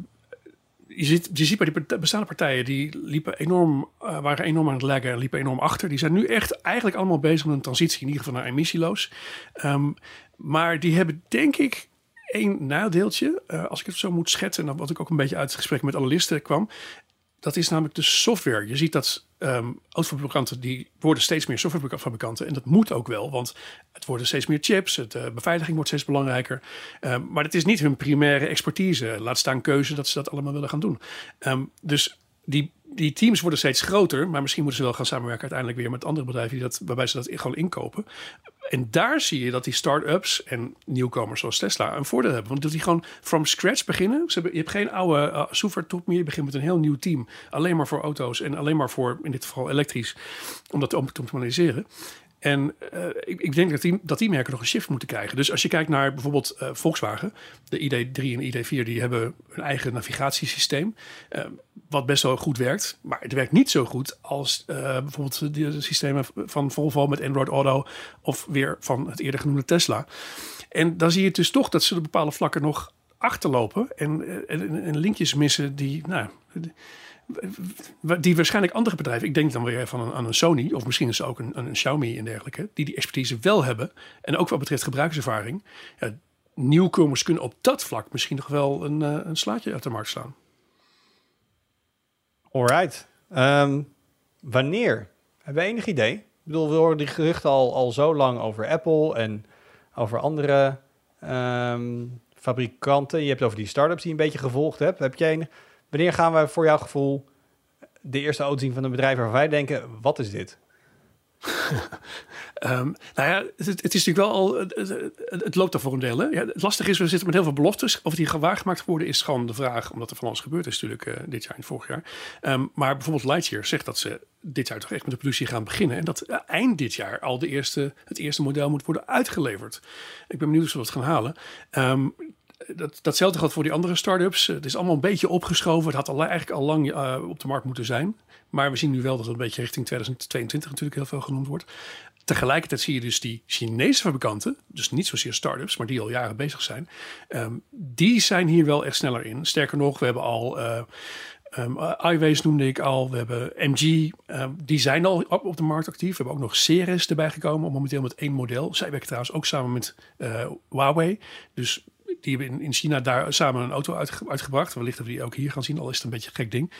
je, ziet, je ziet bij die bestaande partijen, die liepen enorm, eh, waren enorm aan het leggen en liepen enorm achter. Die zijn nu echt eigenlijk allemaal bezig met een transitie, in ieder geval naar emissieloos. Ehm, maar die hebben denk ik één nadeeltje, eh, als ik het zo moet schetsen, en wat ik ook een beetje uit het gesprek met analisten kwam. Dat is namelijk de software. Je ziet dat ehm autofabrikanten die worden steeds meer softwarefabrikanten. En dat moet ook wel, want het worden steeds meer chips. Het, eh, beveiliging wordt steeds belangrijker. Ehm, maar het is niet hun primaire expertise. Laat staan keuze dat ze dat allemaal willen gaan doen. Ehm, dus die, die teams worden steeds groter. Maar misschien moeten ze wel gaan samenwerken uiteindelijk weer met andere bedrijven die dat, waarbij ze dat gewoon inkopen. En daar zie je dat die start-ups en nieuwkomers zoals Tesla een voordeel hebben. Want dat die gewoon from scratch beginnen. Je hebt geen oude uh, software top meer. Je begint met een heel nieuw team. Alleen maar voor auto's en alleen maar voor, in dit geval elektrisch, om dat te optimaliseren. En uh, ik, ik, denk dat die, dat die merken nog een shift moeten krijgen. Dus als je kijkt naar bijvoorbeeld uh, Volkswagen, de ID3 en de ID4, die hebben een eigen navigatiesysteem. Uh, wat best wel goed werkt. Maar het werkt niet zo goed als bijvoorbeeld de systemen van Volvo met Android Auto. Of weer van het eerder genoemde Tesla. En dan zie je dus toch dat ze op bepaalde vlakken nog achterlopen. En, en, en linkjes missen die. Nou, die waarschijnlijk andere bedrijven, ik denk dan weer van een, aan een Sony, of misschien is ook een, een Xiaomi en dergelijke, die die expertise wel hebben. En ook wat betreft gebruikerservaring. Ja, nieuwkomers kunnen op dat vlak misschien nog wel een, uh, een slaatje uit de markt slaan. Alright. Ehm, wanneer? Hebben we enig idee? Ik bedoel, we horen die geruchten al, al zo lang over Apple en over andere ehm, fabrikanten. Je hebt over die start-ups die je een beetje gevolgd hebt. Heb jij een, wanneer gaan we voor jouw gevoel de eerste auto zien van een bedrijf waarvan wij denken, wat is dit? Ehm, nou ja, het, het, is natuurlijk wel al. Het, loopt er voor een deel. Hè? Ja, het lastige is, we zitten met heel veel beloftes. Of die gewaargemaakt worden, is gewoon de vraag. Omdat er van alles gebeurd is, natuurlijk, uh, dit jaar en vorig jaar. Um, maar bijvoorbeeld Lightyear zegt dat ze dit jaar toch echt met de productie gaan beginnen. En dat uh, eind dit jaar al de eerste, het eerste model moet worden uitgeleverd. Ik ben benieuwd of ze dat gaan halen. Um, dat, datzelfde geldt voor die andere start-ups. Het is allemaal een beetje opgeschoven. Het had al, eigenlijk al lang uh, op de markt moeten zijn. Maar we zien nu wel dat het een beetje richting 2022 natuurlijk heel veel genoemd wordt. Tegelijkertijd zie je dus die Chinese fabrikanten, dus niet zozeer start-ups, maar die al jaren bezig zijn, um, die zijn hier wel echt sneller in. Sterker nog, we hebben al uh, um, iWays noemde ik al, we hebben MG, um, die zijn al op, de markt actief. We hebben ook nog Ceres erbij gekomen, momenteel met één model. Zij werken trouwens ook samen met Huawei. Dus die hebben in, in China daar samen een auto uitge uitgebracht. Wellicht dat we die ook hier gaan zien, al is het een beetje een gek ding.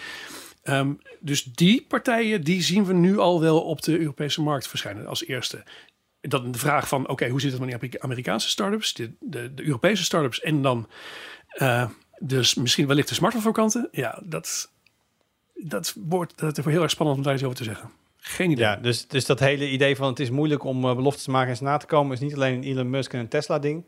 Um, dus die partijen, die zien we nu al wel op de Europese markt verschijnen als eerste. Dan de vraag van, oké, hoe zit het met die Amerikaanse startups, de, de, Europese startups en dan uh, dus misschien wellicht de smartphone-fabrikanten? Ja, dat, dat wordt dat is heel erg spannend om daar iets over te zeggen. Geen idee. Ja, dus, dus dat hele idee van het is moeilijk om uh, beloftes te maken en ze na te komen, is niet alleen een Elon Musk en een Tesla-ding.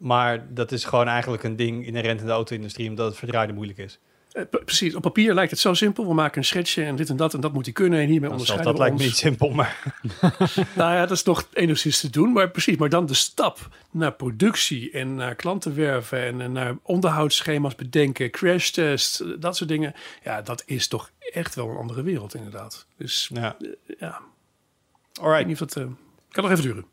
Maar dat is gewoon eigenlijk een ding inherent in de auto-industrie, omdat het verdraaide moeilijk is. Uh, precies, op papier lijkt het zo simpel. We maken een schetsje en dit en dat en dat moet hij kunnen en hiermee onderscheiden Dat lijkt me niet simpel, maar... nou ja, dat is nog enigszins te doen, maar precies. Maar dan de stap naar productie en naar klantenwerven en, en naar onderhoudsschema's bedenken, crash tests, dat soort dingen. Ja, dat is toch echt wel een andere wereld inderdaad. Dus ja. Uh, ja. Alright. Ik, niet of dat, uh, kan nog even duren.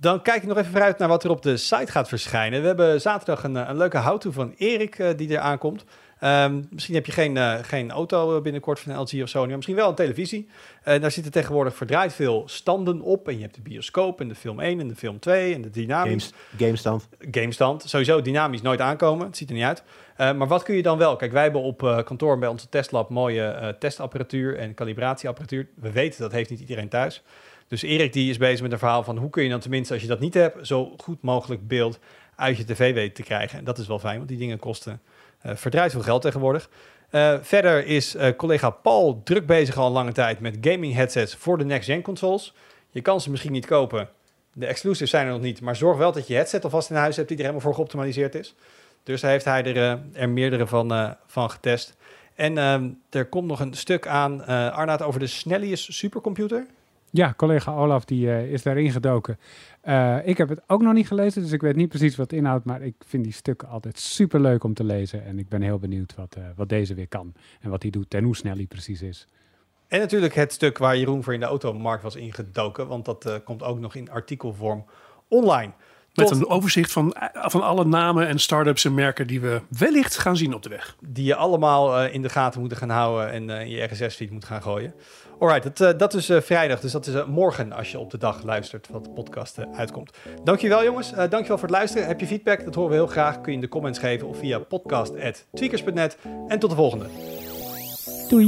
Dan kijk ik nog even vooruit naar wat er op de site gaat verschijnen. We hebben zaterdag een, een leuke how-to van Erik uh, die er aankomt. Um, misschien heb je geen, uh, geen auto binnenkort van LG of Sony, maar misschien wel een televisie. Uh, daar zitten tegenwoordig verdraaid veel standen op. En je hebt de bioscoop en de film 1 en de film 2 en de dynamisch. Games, gamestand. Gamestand. Sowieso dynamisch nooit aankomen. Het ziet er niet uit. Uh, maar wat kun je dan wel? Kijk, wij hebben op kantoor bij onze testlab mooie testapparatuur en calibratieapparatuur. We weten dat heeft niet iedereen thuis. Dus Erik die is bezig met een verhaal van hoe kun je dan tenminste als je dat niet hebt, zo goed mogelijk beeld uit je tv weten te krijgen. En dat is wel fijn, want die dingen kosten uh, veel geld tegenwoordig. Uh, verder is uh, collega Paul druk bezig al een lange tijd met gaming headsets voor de next-gen consoles. Je kan ze misschien niet kopen. De exclusives zijn er nog niet. Maar zorg wel dat je headset alvast in huis hebt die er helemaal voor geoptimaliseerd is. Dus heeft hij er, er meerdere van, van getest. En ehm, er komt nog een stuk aan, Arnaud, over de Snellius supercomputer. Ja, collega Olaf die uh, is daarin gedoken. Uh, ik heb het ook nog niet gelezen, dus ik weet niet precies wat het inhoudt. Maar ik vind die stukken altijd super leuk om te lezen. En ik ben heel benieuwd wat, uh, wat deze weer kan. En wat hij doet en hoe snel hij precies is. En natuurlijk het stuk waar Jeroen voor in de automarkt was ingedoken. Want dat komt ook nog in artikelvorm online. Met een overzicht van, van alle namen en start-ups en merken die we wellicht gaan zien op de weg. Die je allemaal in de gaten moeten gaan houden en in je RSS-feed moet gaan gooien. Alright, dat, uh, dat is uh, vrijdag, dus dat is uh, morgen als je op de dag luistert wat de podcast uitkomt. Dankjewel jongens, dankjewel voor het luisteren. Heb je feedback, dat horen we heel graag. Kun je in de comments geven of via podcast.tweakers.net. En tot de volgende. Doei.